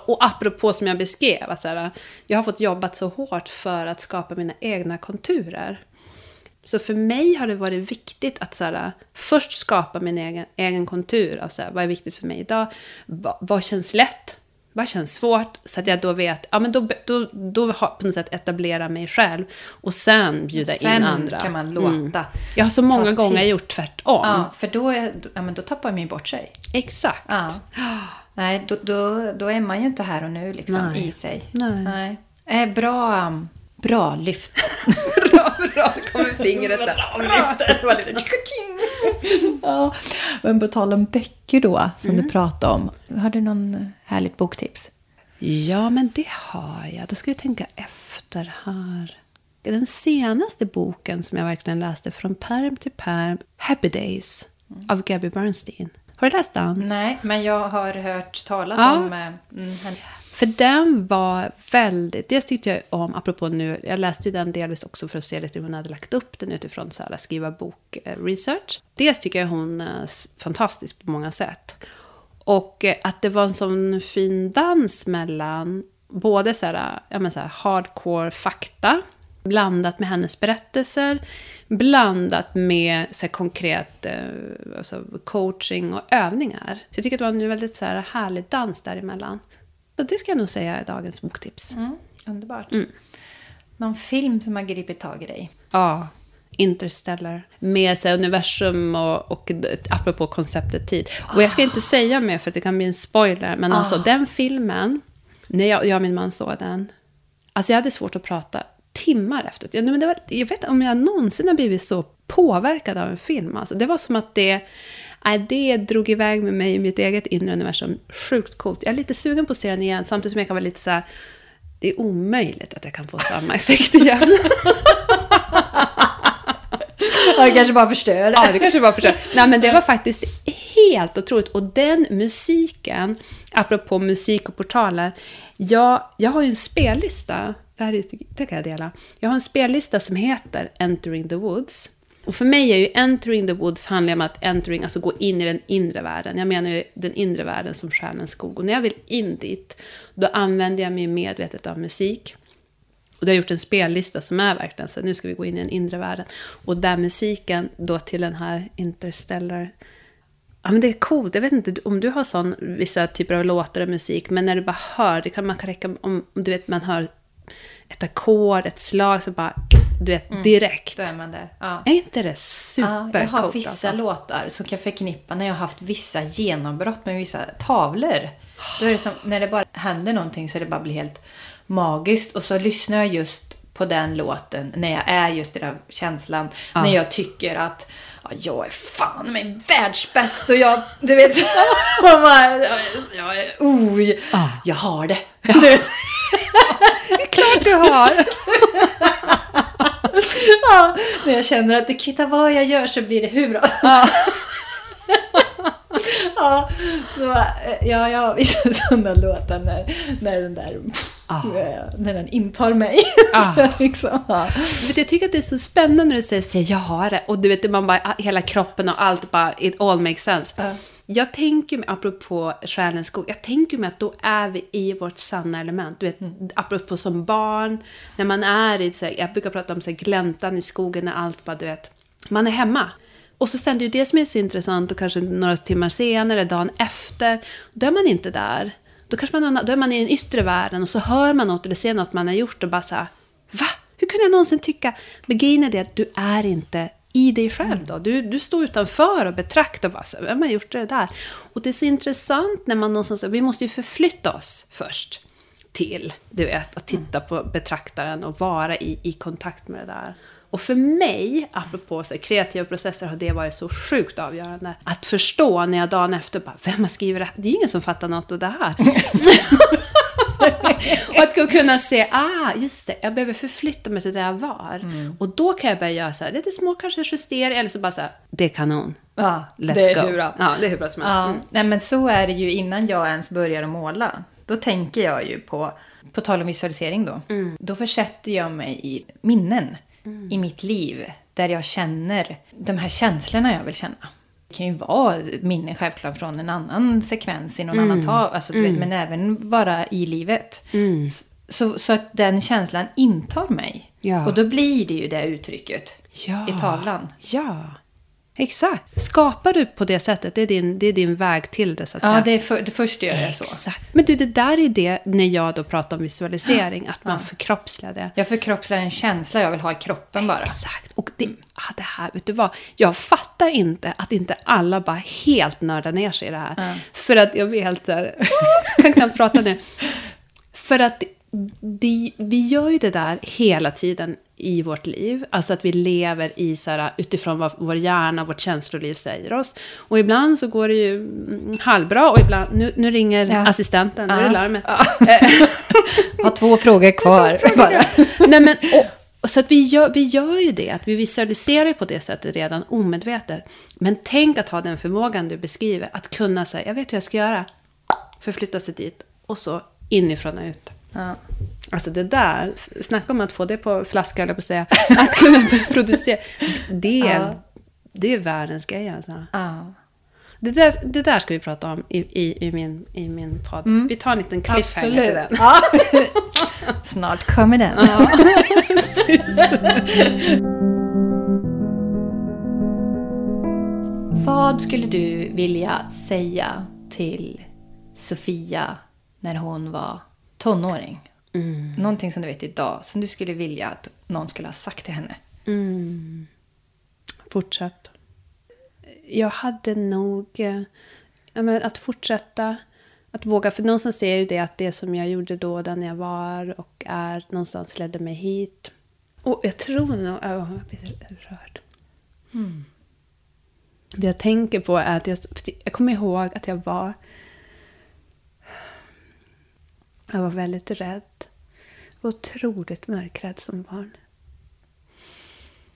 och apropå som jag beskrev, att så här, jag har fått jobbat så hårt för att skapa mina egna konturer. Så för mig har det varit viktigt att så här, först skapa min egen, egen kontur. Av så här, vad är viktigt för mig idag? Va, vad känns lätt? Vad känns svårt? Så att jag då vet, ja men då, då, då har på något sätt etablera mig själv. Och sen bjuda Sen in andra. kan man låta Mm. Jag har så många gånger gjort tvärtom. Ja, för då, är, ja, men då tappar man ju bort sig. Exakt. Ja. *gasps* Nej, då, då, då är man ju inte här och nu liksom, Nej. i sig. Nej. Eh, bra, um, bra lyft. *laughs* bra, bra. Kommer fingret där. *laughs* Var lite *laughs* ja, men på tal om böcker då, som du pratade om. Har du någon härligt boktips? Ja, men det har jag. Då ska vi tänka efter här. Den senaste boken som jag verkligen läste från perm till perm, Happy Days av Gabby Bernstein. Har du läst den? Nej, men jag har hört talas Ja. om... eh, Mm, henne. För den var väldigt... Dels tyckte jag om, apropå nu, jag läste ju den delvis också för att se lite hur hon hade lagt upp den utifrån så här, skriva bok-research. Eh, Dels tycker jag hon eh, är fantastisk på många sätt. Och eh, att det var en sån fin dans mellan både så här, ja, men så här hardcore fakta, blandat med hennes berättelser, blandat med så här, konkret eh, alltså, coaching och övningar. Så jag tycker att det var en väldigt så här, härlig dans däremellan. Så det ska jag nog säga är dagens boktips. Mm, underbart. Mm. Någon film som har gripit tag i dig? Ja, Interstellar. Med här, universum och, och apropå konceptet tid. Och jag ska inte säga mer för det kan bli en spoiler. Men alltså den filmen, när jag, jag och min man såg den. Alltså jag hade svårt att prata timmar efter. Jag, men det var, jag vet inte om jag någonsin har blivit så påverkad av en film. Alltså, det var som att det... Nej, det drog iväg med mig i mitt eget inre universum. Sjukt coolt. Jag är lite sugen på att se den igen, samtidigt som jag kan vara lite så här... Det är omöjligt att jag kan få samma effekt igen. *laughs* Ja, det kanske bara förstör Ja, det kanske var för sig. Nej, men det var faktiskt helt otroligt. Och den musiken, apropå musik och portaler, jag, jag har ju en spellista, det här är, det kan jag dela. Jag har en spellista som heter Entering the Woods. Och för mig är ju entering the woods handlar om att entering, alltså gå in i den inre världen. Jag menar ju den inre världen som själens skog. Och när jag vill in dit, då använder jag mig medvetet av musik. Och då har jag gjort en spellista som är verkligen så nu ska vi gå in i den inre världen. Och där musiken då till den här Interstellar Ja, men det är coolt. Jag vet inte om du har sån, vissa typer av låtar och musik, men när du bara hör, det kan man kan räcka om, om du vet, man hör ett ackord, ett slag, så bara, du vet, Mm. direkt. Då är man där. Ja. Är inte det supercoolt? Ja, jag har vissa alltså? låtar som kan förknippa när jag har haft vissa genombrott med vissa tavlor. Då är det som, när det bara händer någonting så det bara blir helt magiskt. Och så lyssnar jag just på den låten när jag är just i den känslan. När jag tycker att ja, jag är fan mig världsbäst och jag, du vet, *laughs* jag, jag, är- oh, jag har det. *laughs* Du vet. Klart du har! *laughs* Ja, när jag känner att det kvittar vad jag gör så blir det hur bra *laughs* Ja, så eh, ja, jag har vissa *laughs* sådana låtar när, när den där eh, när den intar mig. Ah. så liksom, ja. Jag tycker att det är så spännande när du säger, säger jag har det. Och du vet, man bara, hela kroppen och allt bara, it all makes sense. Ja. Jag tänker mig, apropå själens skog, jag tänker mig att då är vi i vårt sanna element. Du vet, apropå som barn, när man är i, så här, jag brukar prata om så här, gläntan i skogen, när allt bara, du vet, man är hemma. Och så sen det är ju det som är så intressant och kanske några timmar senare, dagen efter, då är man inte där. Då, kanske man, då är man i den yttre världen och så hör man något eller ser något man har gjort och bara så här, va? Hur kunde jag någonsin tycka? Men grejen är det att du är inte i dig själv då. Du, du står utanför och betraktar och bara så vem har gjort det där? Och det är så intressant när man någonstans, vi måste ju förflytta oss först till, du vet, att titta på betraktaren och vara i, i kontakt med det där. Och för mig, apropå så här, kreativa processer, har det varit så sjukt avgörande. Att förstå när jag dagen efter bara, vem har skrivit det här? Det är ingen som fattar något av det här. *laughs* *laughs* och att kunna se, ah, just det, jag behöver förflytta mig till där jag var. Och då kan jag börja göra så här, lite små kanske justeringar, eller så bara så här, det är kanon. ja, Let's det är go. bra. Ja, det är hur bra som helst. Ja, Mm. nej, men så är det ju innan jag ens börjar att måla. Då tänker jag ju på, på tal om visualisering då. Mm. Då försätter jag mig i minnen i mitt liv. Där jag känner de här känslorna jag vill känna. Det kan ju vara minnen självklart från en annan sekvens i någon Mm. annan tal. Alltså, vet, men även bara i livet. Så, så att den känslan intar mig. Ja. Och då blir det ju det uttrycket Ja. i tavlan. Ja, exakt. Skapar du på det sättet, det är din, det är din väg till det så att Ja, säga. det, är för, det första gör jag så. Exakt. Men du, det där är det när jag då pratar om visualisering, att man förkroppsligar det. Jag förkroppsligar en känsla jag vill ha i kroppen bara. Exakt. Och det, ah, det här, vet du vad? Jag fattar inte att inte alla bara helt nördar ner sig i det här. För att jag blir helt så här, *laughs* kan knappt prata nu. För att det, vi gör ju det där hela tiden i vårt liv. Alltså att vi lever i så här, utifrån vad vår hjärna, vårt känsloliv säger oss. Och ibland så går det ju mm, halvbra och ibland, nu, nu ringer Ja. assistenten, nu är det Ja. larmet. *laughs* *laughs* Har två frågor kvar *laughs* bara. Nej, men, och, och så att vi gör, vi gör ju det, att vi visualiserar ju på det sättet redan omedvetet. Men tänk att ha den förmågan du beskriver, att kunna säga, jag vet hur jag ska göra. Förflytta sig dit och så inifrån och ut. Ja. Alltså det där, snacka om att få det på flaska, jag på att säga. *laughs* Att kunna producera, det är, Ja. det är världens grej alltså. Ja. Det där, det där ska vi prata om i, i, i, min, i min podd. Vi tar en liten cliffhanger till den. Ja. *laughs* Snart kommer den. *laughs* Vad skulle du vilja säga till Sofia när hon var tonåring? Någonting som du vet idag, som du skulle vilja att någon skulle ha sagt till henne. Fortsätt. Jag hade nog... eh, Ja, men att fortsätta. Att våga. För någonstans ser jag ju det att det som jag gjorde då, den jag var och är, någonstans ledde mig hit. Och jag tror nog... Ja, jag blir rörd. Det jag tänker på är att jag, jag kommer ihåg att jag var... Jag var väldigt rädd. Otroligt mörkrädd som barn.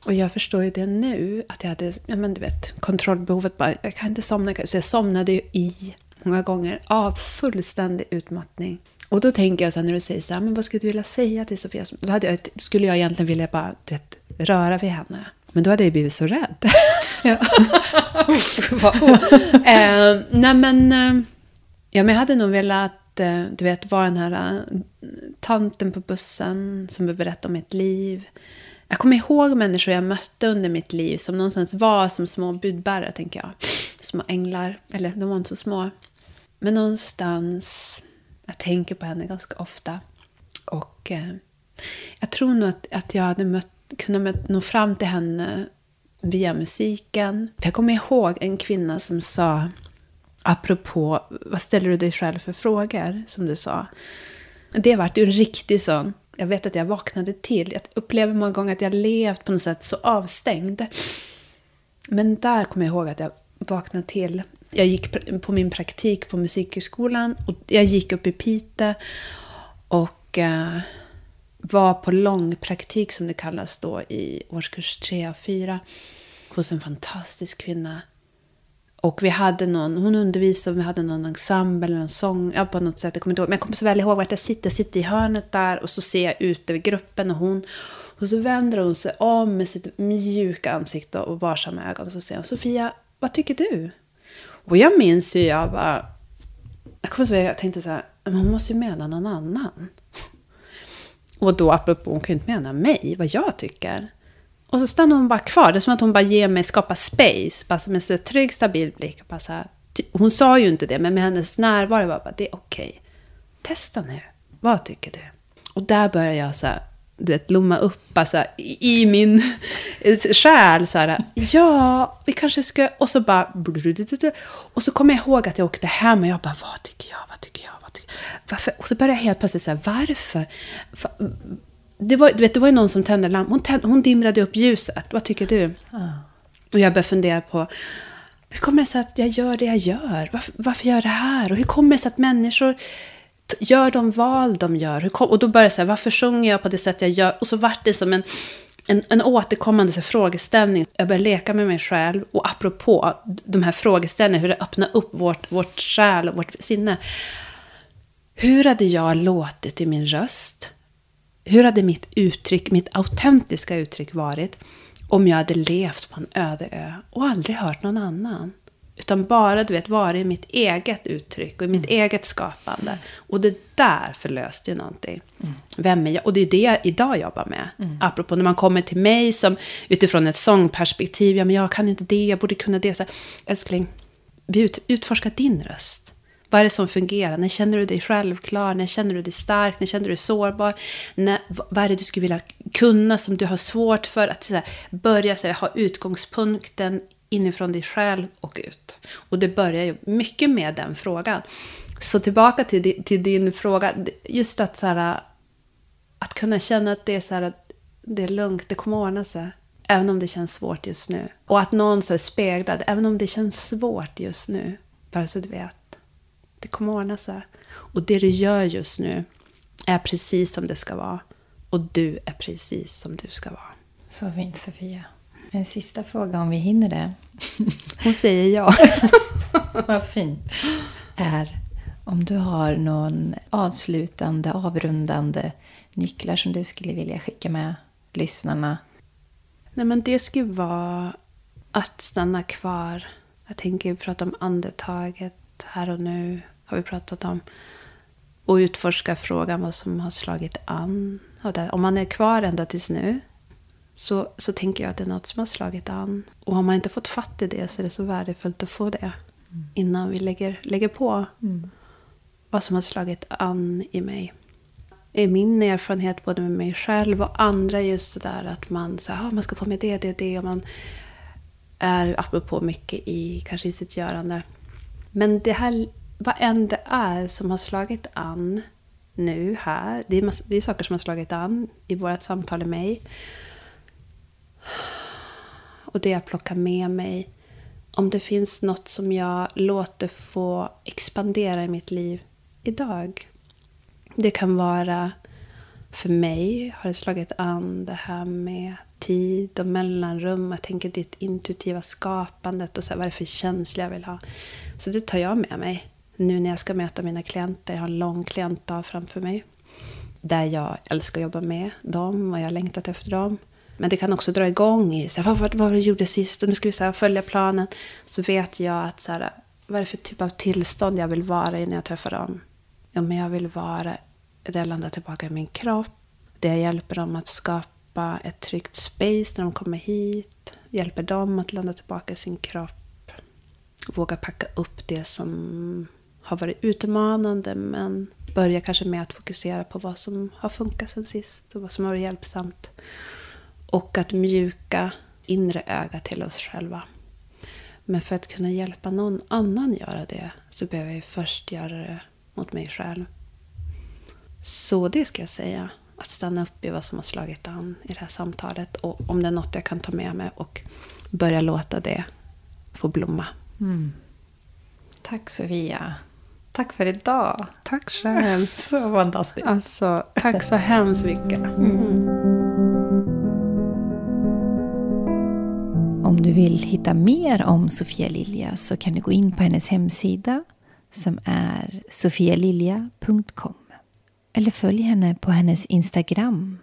Och jag förstår ju det nu, att jag hade ja, men du vet, kontrollbehovet. Bara, jag kan inte somna. Så jag somnade ju i många gånger av fullständig utmattning. Och då tänker jag så här, när du säger så här, men vad skulle du vilja säga till Sofia? Då hade jag, skulle jag egentligen vilja bara vet, röra vid henne. Men då hade jag blivit så rädd. Ja. *laughs* eh, nej men, eh, ja, men jag hade nog velat, Eh, du vet, vara den här eh, tanten på bussen som berättar om mitt liv. Jag kommer ihåg människor jag mötte under mitt liv som någonstans var som små budbärare, tänker jag. Små änglar. Eller de var inte så små. Men någonstans, jag tänker på henne ganska ofta. Och eh, jag tror nog att, att jag hade mött, kunnat nå fram till henne via musiken. Jag kommer ihåg en kvinna som sa, apropå vad ställer du dig själv för frågor, som du sa. Det vart ju en riktig sån jag vet att jag vaknade till. Jag upplever många gånger att jag levt på något sätt så avstängd. Men där kommer jag ihåg att jag vaknade till. Jag gick på min praktik på Musikhögskolan och jag gick upp i Pite och eh, var på långpraktik som det kallas då i årskurs 3 och 4 hos en fantastisk kvinna och vi hade någon, hon undervisade och vi hade någon ensemble eller någon sång, ja, på något sätt, jag kommer inte ihåg. Men jag kommer så väl ihåg vart jag sitter, jag sitter i hörnet där och så ser jag ut över gruppen och hon, och så vänder hon sig om med sitt mjuka ansikte och varsamma ögon och så säger hon, Sofia, vad tycker du? Och jag minns ju, jag bara, jag kommer så väl, jag tänkte så här, men hon måste ju mena någon annan. Och då, apropå, hon kan ju inte mena mig, vad jag tycker. Och så stannar hon bara kvar. Det är som att hon bara ger mig, skapar space. Bara med en trygg, stabil blick. Bara så här, hon sa ju inte det, men med hennes närvaro var bara, det är okej. Okay. Testa nu. Vad tycker du? Och där börjar jag så här, du vet, blomma upp alltså, i min *laughs* själ. Så här, ja, vi kanske ska... Och så bara... Och så kommer jag ihåg att jag åkte hem och jag bara, vad tycker jag? Vad tycker jag? Vad tycker jag? Varför? Och så började jag helt plötsligt säga, varför? Det var, du vet, det var ju någon som tände lampan. Hon, tänd, hon dimrade upp ljuset. Vad tycker du? Mm. Och jag började fundera på, hur kommer det sig att jag gör det jag gör? Varför, varför gör jag det här? Och hur kommer det sig att människor gör de val de gör? Kom, och då började jag säga, varför sjunger jag på det sätt jag gör? Och så vart det som en, en, en återkommande så, frågeställning. Jag började leka med mig själv. Och apropå de här frågeställningarna, hur det öppnar upp vårt, vårt själ och vårt sinne. Hur hade jag låtit i min röst? Hur hade mitt uttryck, mitt autentiska uttryck varit om jag hade levt på en öde ö och aldrig hört någon annan? Utan bara du vet, varit i mitt eget uttryck och i mitt mm. eget skapande. Och det där förlöste ju någonting. Mm. Vem är jag? Och det är det jag idag jobbar med. Mm. Apropå när man kommer till mig som utifrån ett sångperspektiv. Ja, men jag kan inte det, jag borde kunna det. Så, älskling, vi ut, utforskar din röst. Vad är det som fungerar? När känner du dig självklar? När känner du dig stark? När känner du dig sårbar? När, vad är det du skulle vilja kunna som du har svårt för? Att här, börja här, ha utgångspunkten inifrån dig själv och ut. Och det börjar ju mycket med den frågan. Så tillbaka till, till din fråga. Just att, så här, att kunna känna att det är, så här, det är lugnt, det kommer ordna sig. Även om det känns svårt just nu. Och att någon så speglar även om det känns svårt just nu. Bara så du vet. Det kommer ordna sig. Och det du gör just nu är precis som det ska vara. Och du är precis som du ska vara. Så fint Sofia. En sista fråga om vi hinner det. *laughs* Hon säger ja. *laughs* Vad fint. Är om du har någon avslutande, avrundande nycklar som du skulle vilja skicka med lyssnarna? Nej, men det skulle vara att stanna kvar. Jag tänker prata om andetaget här och nu har vi pratat om. Och utforska frågan vad som har slagit an. Om man är kvar ända tills nu så, så tänker jag att det är något som har slagit an. Och har man inte fått fatt i det så är det så värdefullt att få det. Mm. Innan vi lägger, lägger på mm. vad som har slagit an i mig. I min erfarenhet både med mig själv och andra just det där att man, så här, man ska få med det, det, det. Och man är apropå mycket i, kanske i sitt görande. Men det här, vad än det är som har slagit an nu här. Det är, massa, det är saker som har slagit an i vårt samtal med mig. Och det jag plockar med mig. Om det finns något som jag låter få expandera i mitt liv idag. Det kan vara för mig har det slagit an det här med tid och mellanrum. Jag tänker ditt intuitiva skapandet och så här, vad är det för känsla jag vill ha. Så det tar jag med mig nu när jag ska möta mina klienter. Jag har en lång klientdag framför mig. Där jag älskar att jobba med dem och jag har längtat efter dem. Men det kan också dra igång i så här, vad, vad, vad var det du gjorde sist och nu ska vi så här, följa planen. Så vet jag att så här, vad är det för typ av tillstånd jag vill vara i när jag träffar dem. Ja, men jag vill vara där jag landar tillbaka i min kropp. Det jag hjälper dem att skapa ett tryggt space när de kommer hit. Hjälper dem att landa tillbaka i sin kropp. Våga packa upp det som har varit utmanande men börja kanske med att fokusera på vad som har funkat sen sist och vad som har varit hjälpsamt. Och att mjuka inre öga till oss själva. Men för att kunna hjälpa någon annan göra det så behöver jag först göra det mot mig själv. Så det ska jag säga. Att stanna upp i vad som har slagit an i det här samtalet. Och om det är något jag kan ta med mig och börja låta det få blomma. Mm. Tack Sofia. Tack för idag. Tack *laughs* själv. så fantastiskt. Alltså, tack så hemskt mycket. Mm. Om du vill hitta mer om Sofia Lilja så kan du gå in på hennes hemsida som är sofialilja.com. Eller följ henne på hennes Instagram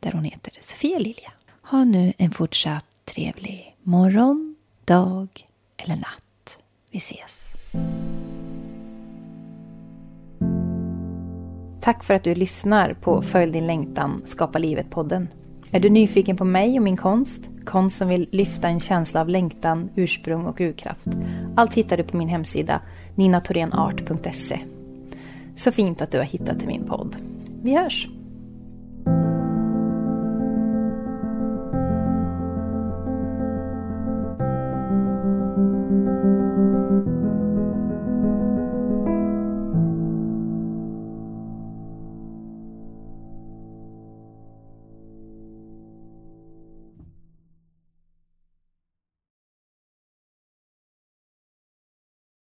där hon heter Sofia Lilja. Ha nu en fortsatt trevlig morgon, dag eller natt. Vi ses. Tack för att du lyssnar på Följ din längtan, Skapa livet-podden. Är du nyfiken på mig och min konst? Konst som vill lyfta en känsla av längtan, ursprung och urkraft. Allt hittar du på min hemsida ninatorenart.se. Så fint att du har hittat till min podd. Vi hörs!